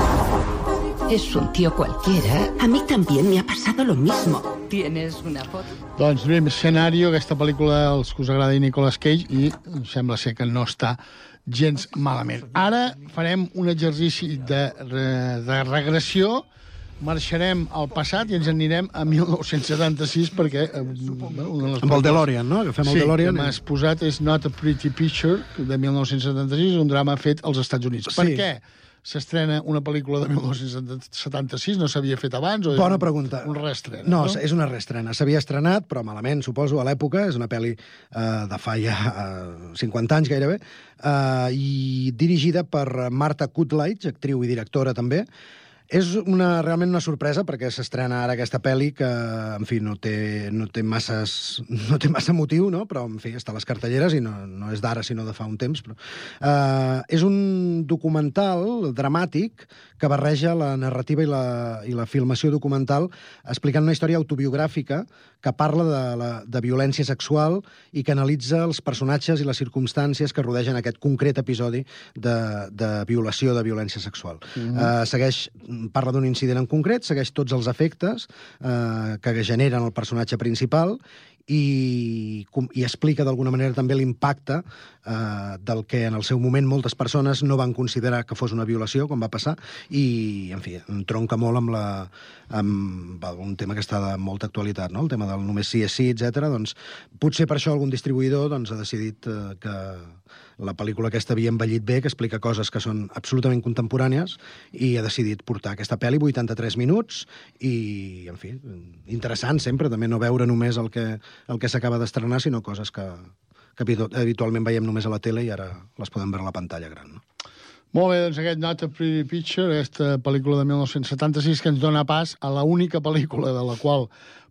Es un tío cualquiera. A mí también me ha pasado lo mismo. ¿Tienes una foto? Doncs Dream Scenario, aquesta pel·lícula els que us agrada Nicolas Cage i sembla ser que no està gens malament. Ara farem un exercici de, de regressió marxarem al passat i ens anirem a 1976 perquè eh, bueno, una Amb el DeLorean, no? Agafem el sí, DeLorean que m'has posat és Not a Pretty Picture de 1976, un drama fet als Estats Units. Sí. Per què s'estrena una pel·lícula de 1976? No s'havia fet abans? O és Bona un- pregunta. Un reestrena, No, no? és una reestrena. S'havia estrenat, però malament, suposo, a l'època. És una pel·li eh, de fa ja eh, 50 anys gairebé, eh, i dirigida per Marta Kutlaich, actriu i directora també. És una, realment una sorpresa perquè s'estrena ara aquesta pel·li que, en fi, no té, no té, masses, no té massa motiu, no? però, en fi, està a les cartelleres i no, no és d'ara, sinó de fa un temps. Però, uh, és un documental dramàtic que barreja la narrativa i la, i la filmació documental explicant una història autobiogràfica que parla de, la, de violència sexual i que analitza els personatges i les circumstàncies que rodegen aquest concret episodi de, de violació, de violència sexual. Mhm. Eh, segueix, parla d'un incident en concret, segueix tots els efectes eh, que generen el personatge principal i, i explica d'alguna manera també l'impacte eh, del que en el seu moment moltes persones no van considerar que fos una violació, com va passar, i, en fi, entronca molt amb, la, amb un tema que està de molta actualitat, no? el tema del només sí és sí, etc. Doncs, potser per això algun distribuïdor doncs, ha decidit eh, que la pel·lícula aquesta havia envellit bé, que explica coses que són absolutament contemporànies, i ha decidit portar aquesta pel·li, 83 minuts, i, en fi, interessant sempre, també no veure només el que, el que s'acaba d'estrenar, sinó coses que, que habitu- habitualment veiem només a la tele i ara les podem veure a la pantalla gran. No? Molt bé, doncs aquest Not a Pretty Picture, aquesta pel·lícula de 1976 que ens dona pas a la única pel·lícula de la qual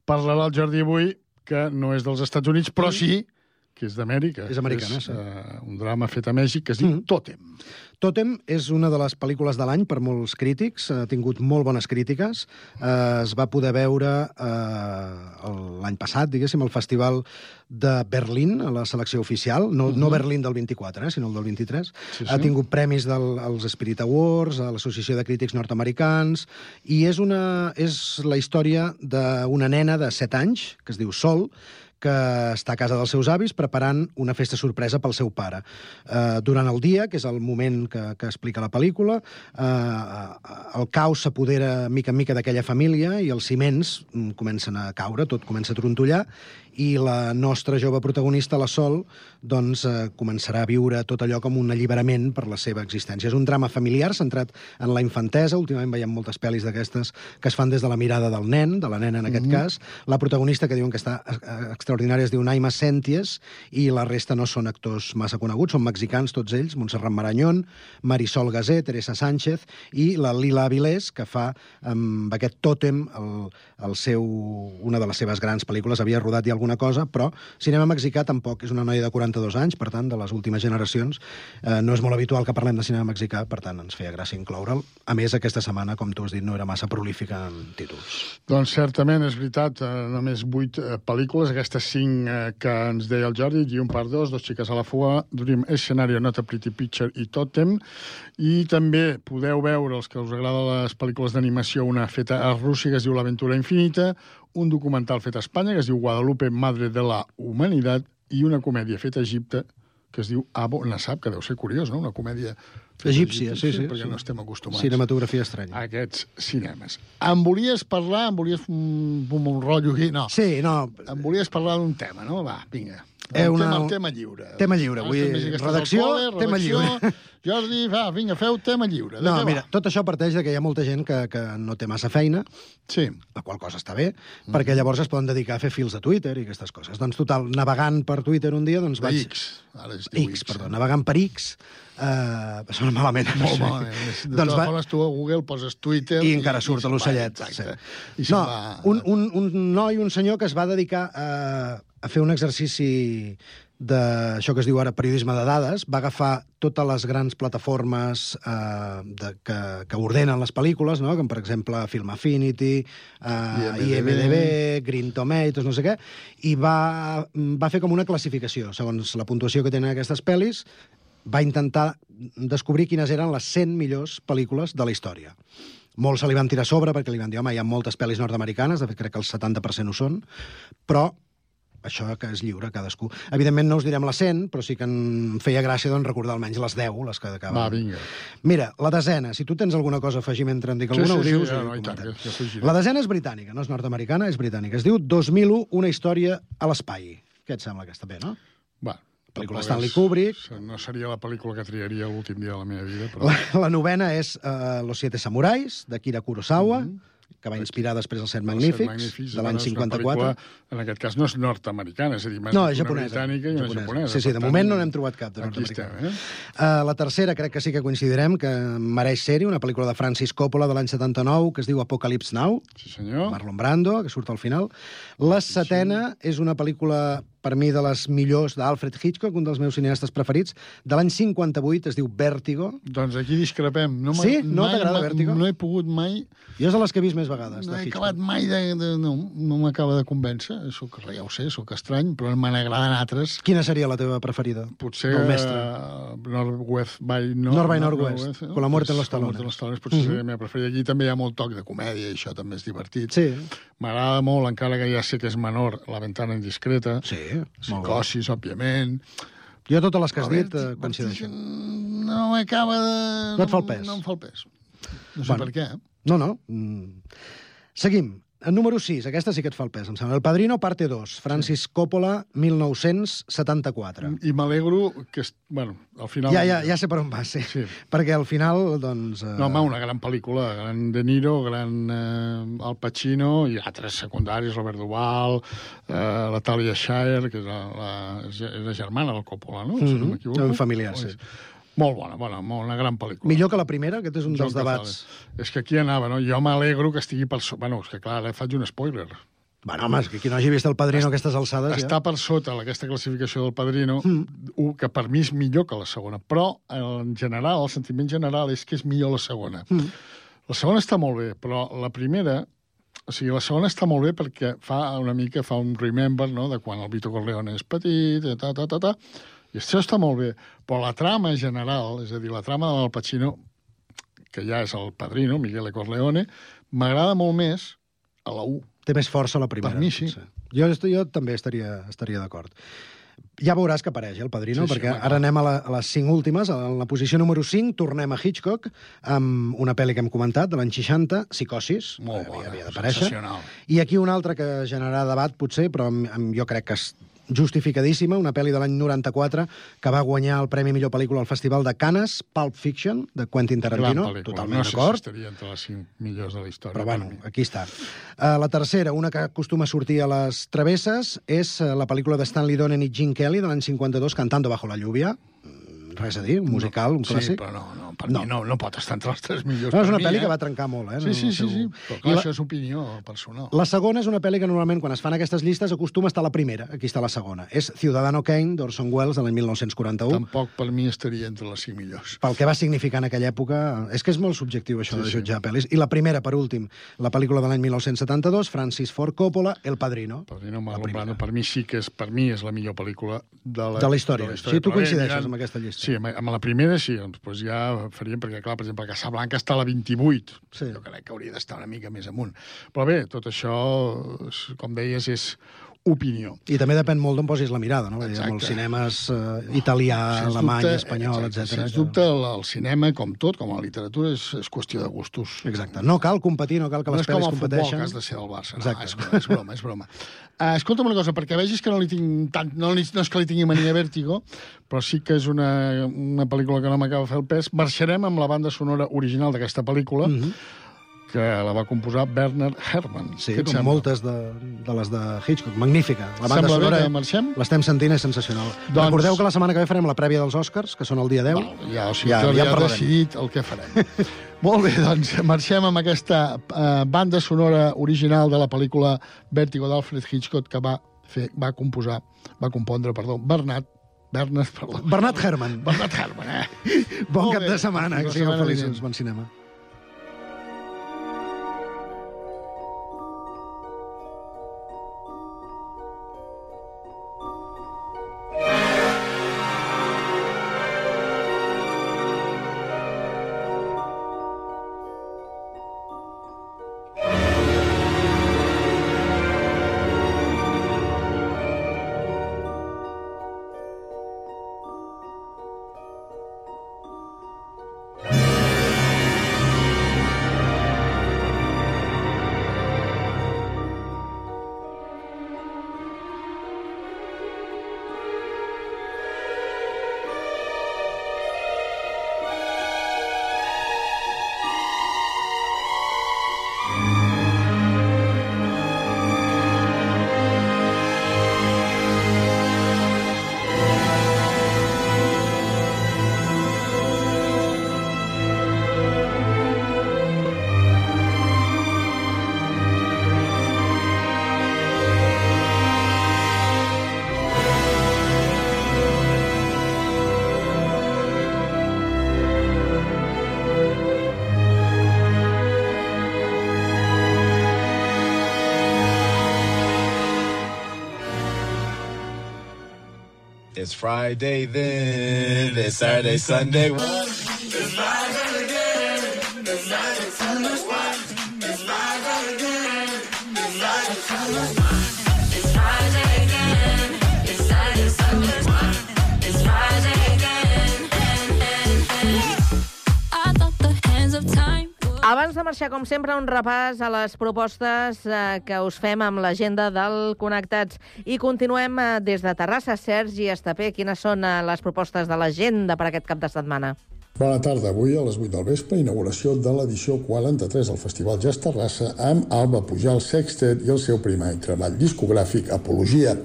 parlarà el Jordi avui, que no és dels Estats Units, però sí que és d'Amèrica. És americana, és, sí. uh, un drama fet a Mèxic que es diu Totem. Totem és una de les pel·lícules de l'any per molts crítics, ha tingut molt bones crítiques. Eh, es va poder veure el- l'any passat, diguéssim, al Festival de Berlín, a la selecció oficial, no, no Mhm. Berlín del 24, eh, sinó el del 23. Sí, sí. Ha tingut premis del, als Spirit Awards, a l'Associació de Crítics Nord-Americans, i és, una, és la història d'una nena de 7 anys, que es diu Sol, que està a casa dels seus avis preparant una festa sorpresa pel seu pare. Eh, durant el dia, que és el moment que, que explica la pel·lícula, eh, el caos s'apodera mica en mica d'aquella família i els ciments mm, comencen a caure, tot comença a trontollar, i la nostra jove protagonista, la Sol, doncs eh, començarà a viure tot allò com un alliberament per la seva existència. És un drama familiar centrat en la infantesa. Últimament veiem moltes pel·lis d'aquestes que es fan des de la mirada del nen, de la nena en aquest Mhm. cas. La protagonista, que diuen que està eh, extraordinària, es diu Naima Senties, i la resta no són actors massa coneguts, són mexicans tots ells, Montserrat Marañón, Marisol Gasé, Teresa Sánchez, i la Lila Avilés, que fa amb aquest tòtem el, el seu, una de les seves grans pel·lícules, havia rodat ja alguna cosa, però cinema mexicà tampoc és una noia de 42 anys, per tant, de les últimes generacions. Eh, no és molt habitual que parlem de cinema mexicà, per tant, ens feia gràcia incloure'l. A més, aquesta setmana, com tu has dit, no era massa prolífica en títols. Doncs certament, és veritat, eh, només vuit eh, pel·lícules, aquestes cinc eh, que ens deia el Jordi, Guion part 2, Dos xiques a la fuga, Dream Scenario, Not a Pretty Picture i Totem, i també podeu veure, els que us agraden les pel·lícules d'animació, una feta a Rússia que es diu L'aventura infinita, un documental fet a Espanya que es diu Guadalupe, Madre de la Humanitat, i una comèdia feta a Egipte que es diu Abo Nassab, que deu ser curiós, no?, una comèdia Egípcia, sí, sí, perquè sí. no estem acostumats Cinematografia estranya. a aquests cinemes. Em volies parlar, em volies un, un, un rotllo aquí? No. Sí, no. Em volies parlar d'un tema, no? Va, vinga. Eh, El, una- tema, el tema lliure. Tema lliure, Ara vull dir, estàs al redacció, tema redacció. lliure. Jordi, va, vinga, feu tema lliure. De No, mira, va? tot això parteix de que hi ha molta gent que, que no té massa feina, sí. la qual cosa està bé, perquè llavors es poden dedicar a fer fils de Twitter i aquestes coses. Doncs, total, navegant per Twitter un dia, doncs De vaig... X, ara es diu X, X. perdó, navegant per X, eh, sona malament. Molt malament. De doncs va, formes, tu a Google poses Twitter... i encara surt l'ocellet. Sí. I No, va- un, un, un noi, un senyor que es va dedicar a, a fer un exercici d'això que es diu ara periodisme de dades, va agafar totes les grans plataformes eh, de, que, que ordenen les pel·lícules, no? com per exemple Film Affinity, eh, IMDb. IMDB, Green Tomatoes, no sé què, i va, va fer com una classificació, segons la puntuació que tenen aquestes pel·lis, va intentar descobrir quines eren les 100 millors pel·lícules de la història. Molts se li van tirar sobre perquè li van dir, home, hi ha moltes pel·lis nord-americanes, de fet crec que el 70% ho són, però això que és lliure, cadascú. Evidentment no us direm les 100, però sí que em feia gràcia doncs, recordar almenys les 10, les que acaben. Va, vinga. Mira, la desena, si tu tens alguna cosa a afegir mentre em dic Sí, alguna, sí, ho sí, dius. ja, i no, tant, ja- ja la desena és britànica, no és nord-americana, és britànica. Es diu 2001, una història a l'espai. Què et sembla aquesta bé, no? Va, Pel·lícula tampoc Stanley Kubrick. No seria la pel·lícula que triaria l'últim dia de la meva vida, però... La, la novena és uh, Los siete samurais, d'Akira Kurosawa, Mhm. Que va inspirar després els set magnífics, Set Magnífics, de l'any bueno, és una 54. pel·lícula, En aquest cas no és nord-americana, és a dir, més No, una és japonesa. britànica i una Japonesa. japonesa. Sí, sí, de tant, moment no n'hem trobat cap de nord-americana. eh? Uh, la tercera crec que sí que coincidirem, que mereix ser-hi, una pel·lícula de Francis Coppola de l'any 79, que es diu Apocalypse Now. Sí, senyor. Marlon Brando, que surt al final. La setena és una pel·lícula, per mi, de les millors d'Alfred Hitchcock, un dels meus cineastes preferits, de l'any 58, es diu Vértigo. Doncs aquí discrepem. No Sí? No t'agrada Vértigo? No he pogut mai... Jo és de les que he vist més vegades, No de he Hitchcock. acabat mai de... de no no m'acaba de convèncer. Soc, ja ho sé, sóc estrany, però me n'agraden altres. Quina seria la teva preferida? Potser El mestre. uh, Northwest by no, North by no- Northwest, no, con la muerte en los Con la muerte en talones. los talones potser Mhm. seria la meva preferida. Aquí també hi ha molt toc de comèdia, i això també és divertit. Sí. M'agrada molt, encara que ja sé que és menor, La ventana indiscreta. Sí, Psicosis, òbviament. Jo totes les que has dit eh, coincideixen. No m'acaba de... No et fa el pes. No em fa el pes. No sé Bueno. per què. eh? No, no. Mm. Seguim. El número 6, aquesta sí que et fa el pes, em sembla. El Padrino, parte 2, Francis Coppola, 1974. I m'alegro que... Bueno, al final... Ja, ja, ja sé per on va, sí. sí. Perquè al final, doncs... Eh... No, home, una gran pel·lícula, gran De Niro, gran eh, Al Pacino i altres secundaris, Robert Duvall, eh, la Talia Shire, que és la, la, és la germana del Coppola, no? Si no Mhm. m'equivoco. Familiar, sí. Molt bona, bona, molt, una gran pel·lícula. Millor que la primera? Aquest és un John dels debats. És que aquí anava, no? Jo m'alegro que estigui per sota... Bueno, és que clar, ara faig un spoiler. Bueno, home, és que qui no hagi vist el Padrino a aquestes alçades Està ja... per sota aquesta classificació del Padrino, mm. que per mi és millor que la segona, però en general, el sentiment general és que és millor la segona. Mm. La segona està molt bé, però la primera... O sigui, la segona està molt bé perquè fa una mica, fa un remember, no?, de quan el Vito Corleone és petit, i ta, ta, ta, ta, i això està molt bé. Però la trama general, és a dir, la trama del Pacino, que ja és el padrino, Miguel Corleone, m'agrada molt més a la 1. Té més força la primera. Per mi sí. Jo, jo també estaria, estaria d'acord. Ja veuràs que apareix, eh, el Padrino, Sí, sí, perquè ara anem a, la, a les cinc últimes. En la posició número 5 tornem a Hitchcock, amb una pel·li que hem comentat, de l'any 60, Psicosis. Molt havia, bona, havia sensacional. I aquí una altra que generarà debat, potser, però amb, amb, jo crec que justificadíssima, una pel·li de l'any 94 que va guanyar el Premi Millor Pel·lícula al Festival de Cannes, Pulp Fiction, de Quentin Tarantino. Totalment no sé si d'acord. estaria entre les 5 millors de la història. Però per bueno, aquí està. Uh, la tercera, una que acostuma a sortir a les travesses, és uh, la pel·lícula de Stanley Donen i Gene Kelly de l'any 52, Cantando bajo la lluvia. Res a dir, un musical, un Sí, clàssic. però no, no, per no. mi no, no pot estar entre les tres millors. No, és una pel·li eh? que va trencar molt, eh? Sí, el sí, sí, sí. Però I clar, la- això és opinió personal. La segona és una pel·li que normalment, quan es fan aquestes llistes, acostuma a estar la primera. Aquí està la segona. És Ciudadano Kane, d'Orson Welles, de l'any 1941. Tampoc per mi estaria entre les 5 millors. pel que va significar en aquella època... És que és molt subjectiu, això Sí, de sí. jutjar pel·lis. I la primera, per últim, la pel·lícula de l'any 1972, Francis Ford Coppola, El Padrino. Padrino Marlon Brando, per mi sí que és, per mi és la millor pel·lícula de la, De la història. Sí, tu Però bé, coincideixes amb aquesta llista. Sí, amb, amb la primera sí, doncs, doncs ja faríem, perquè clar, per exemple, Casablanca està a la 28. Sí. Jo crec que hauria d'estar una mica més amunt. Però bé, tot això, com deies, és opinió. I també depèn molt d'on posis la mirada, no? Exacte. molts cinemes eh, italià, Sens alemany, dubte, espanyol, exacte, etc. Sens dubte, el, el cinema, com tot, com la literatura, és, és qüestió de gustos. Exacte. No cal competir, no cal que no les és com pel·lis el futbol, competeixen. que has de ser del Barça. No, és, és broma, és broma. Uh, escolta'm una cosa, perquè vegis que no li tinc tant... No, li, no és que li tingui mania a vèrtigo, però sí que és una, una pel·lícula que no m'acaba de fer el pes. Marxarem amb la banda sonora original d'aquesta pel·lícula, Mhm. Que la va composar Bernard Herrmann. Sí, com sembla? moltes de, de les de Hitchcock. Magnífica. La banda Sembla bé sonora, que marxem? l'estem sentint, és sensacional. Doncs- Recordeu que la setmana que ve farem la prèvia dels Oscars, que són el dia 10. Val, ja, o sigui, ja, ja, ja decidit el que farem. Molt bé, doncs marxem amb aquesta uh, banda sonora original de la pel·lícula Vértigo d'Alfred Hitchcock que va fer, va composar, va compondre, perdó, Bernat Bernat, perdó. Bernat Herrmann. Bernat Herrmann, eh? Bon cap bé. de setmana, que sigueu feliços. Bon cinema. It's Friday then, it's Saturday, Sunday. Marxar, com sempre, un repàs a les propostes eh, que us fem amb l'agenda del Connectats. I continuem eh, des de Terrassa. Sergi Estapé, quines són eh, les propostes de l'agenda per aquest cap de setmana? Bona tarda. Avui a les 8 del vespre, inauguració de l'edició 43 del Festival Jazz Terrassa amb Alba Pujal Sextet i el seu primer treball discogràfic Apologia.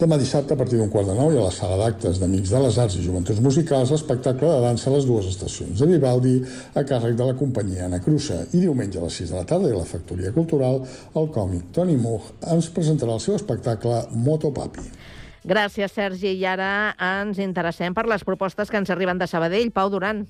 Demà dissabte, a partir d'un quart de nou, hi ha la sala d'actes d'Amics de les Arts i Joventuts Musicals, l'espectacle de dansa a les dues estacions de Vivaldi a càrrec de la companyia Anna Cruça. I diumenge a les 6 de la tarda, i a la Factoria Cultural, el còmic Toni Moog ens presentarà el seu espectacle Motopapi. Gràcies, Sergi. I ara ens interessem per les propostes que ens arriben de Sabadell. Pau Duran.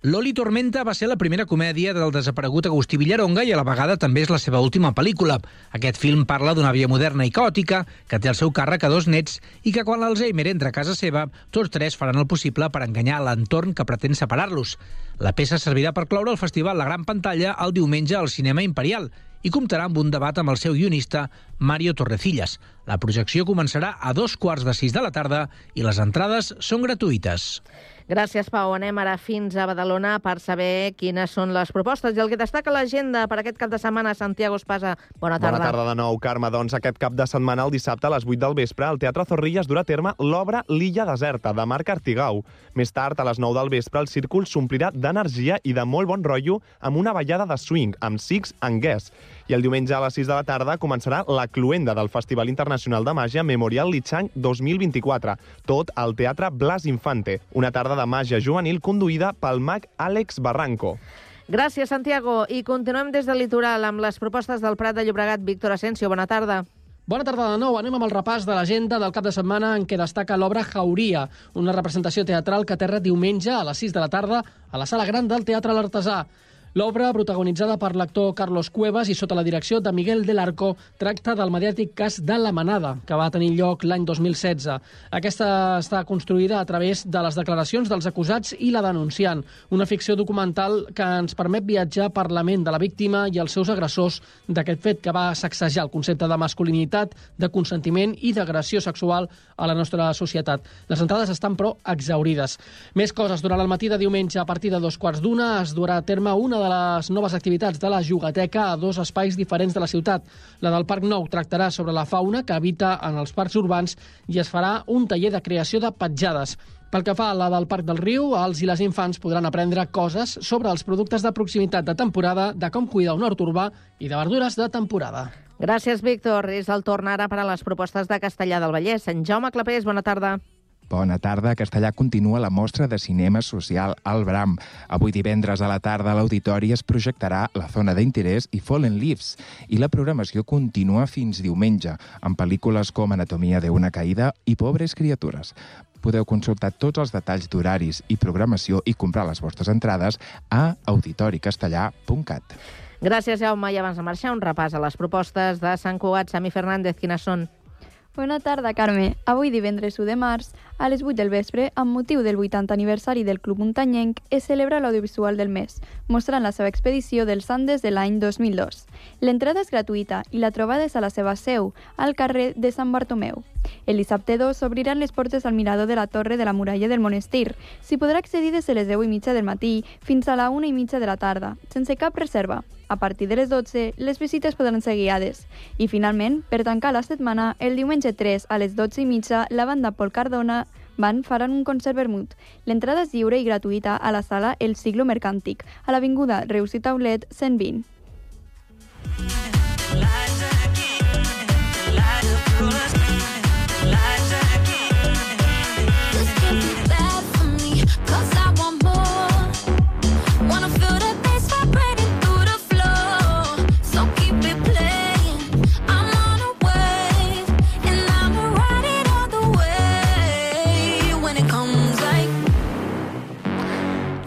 L'Oli Tormenta va ser la primera comèdia del desaparegut Agustí Villaronga i a la vegada també és la seva última pel·lícula. Aquest film parla d'una via moderna i caòtica que té al seu càrrec a dos nets i que quan l'Alzheimer entra a casa seva, tots tres faran el possible per enganyar l'entorn que pretén separar-los. La peça servirà per cloure el festival La Gran Pantalla el diumenge al Cinema Imperial i comptarà amb un debat amb el seu guionista Mario Torrecillas. La projecció començarà a dos quarts de sis de la tarda i les entrades són gratuïtes. Gràcies, Pau. Anem ara fins a Badalona per saber quines són les propostes. I el que destaca l'agenda per aquest cap de setmana, Santiago Espasa. Bona tarda. Bona tarda de nou, Carme. Doncs aquest cap de setmana, el dissabte a les 8 del vespre, al Teatre Zorrilla es durà a terme l'obra L'Illa Deserta, de Marc Artigau. Més tard, a les 9 del vespre, el círcul s'omplirà d'energia i de molt bon rotllo amb una ballada de swing, amb Six and Guess. I el diumenge a les 6 de la tarda començarà la cluenda del Festival Internacional de Màgia Memorial Lichang 2024, tot al Teatre Blas Infante, una tarda de màgia juvenil conduïda pel mag Àlex Barranco. Gràcies, Santiago. I continuem des del litoral amb les propostes del Prat de Llobregat. Víctor Asensio, bona tarda. Bona tarda de nou. Anem amb el repàs de l'agenda del cap de setmana en què destaca l'obra Jauria, una representació teatral que aterra diumenge a les 6 de la tarda a la sala gran del Teatre L'Artesà. L'obra, protagonitzada per l'actor Carlos Cuevas i sota la direcció de Miguel del Arco, tracta del mediàtic cas de la Manada, que va tenir lloc l'any 2016. Aquesta està construïda a través de les declaracions dels acusats i la denunciant, una ficció documental que ens permet viatjar per la ment de la víctima i els seus agressors d'aquest fet que va sacsejar el concepte de masculinitat, de consentiment i d'agressió sexual a la nostra societat. Les entrades estan, però, exaurides. Més coses. Durant el matí de diumenge, a partir de dos quarts d'una, es durà a terme una de les noves activitats de la jugateca a dos espais diferents de la ciutat. La del Parc Nou tractarà sobre la fauna que habita en els parcs urbans i es farà un taller de creació de petjades. Pel que fa a la del Parc del Riu, els i les infants podran aprendre coses sobre els productes de proximitat de temporada, de com cuidar un hort urbà i de verdures de temporada. Gràcies, Víctor. És el torn ara per a les propostes de Castellà del Vallès. En Jaume Clapés, bona tarda. Bona tarda. A Castellà continua la mostra de cinema social al Bram. Avui divendres a la tarda a l'auditori es projectarà La zona d'interès i Fallen Leaves. I la programació continua fins diumenge, amb pel·lícules com Anatomia de una caïda i Pobres criatures. Podeu consultar tots els detalls d'horaris i programació i comprar les vostres entrades a auditoricastellà.cat. Gràcies, Jaume. I abans de marxar, un repàs a les propostes de Sant Cugat. Sami Fernández, quines són? Bona tarda, Carme. Avui divendres 1 de març, a les 8 del vespre, amb motiu del 80 aniversari del Club Muntanyenc, es celebra l'audiovisual del mes, mostrant la seva expedició dels Andes de l'any 2002. L'entrada és gratuïta i la trobada és a la seva seu, al carrer de Sant Bartomeu. El dissabte 2 s'obriran les portes al mirador de la torre de la muralla del monestir. S'hi podrà accedir des de les 10 i mitja del matí fins a la 1 i mitja de la tarda, sense cap reserva. A partir de les 12, les visites podran ser guiades. I finalment, per tancar la setmana, el diumenge 3 a les 12 i mitja, la banda Pol Cardona van faran un concert vermut. L'entrada és lliure i gratuïta a la sala El Siglo Mercàntic, a l'Avinguda Reus i Taulet 120.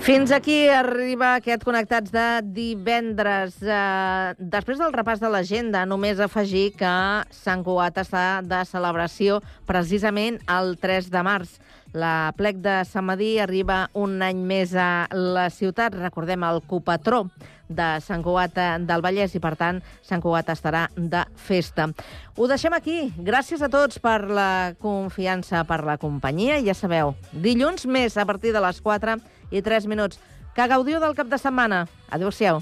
Fins aquí arriba aquest Connectats de divendres. Eh, després del repàs de l'agenda, només afegir que Sant Cugat està de celebració precisament el 3 de març. La plec de Sant Madí arriba un any més a la ciutat. Recordem el copatró de Sant Cugat del Vallès i, per tant, Sant Cugat estarà de festa. Ho deixem aquí. Gràcies a tots per la confiança, per la companyia. Ja sabeu, dilluns més a partir de les 4 i 3 minuts. Que gaudiu del cap de setmana. Adéu-siau.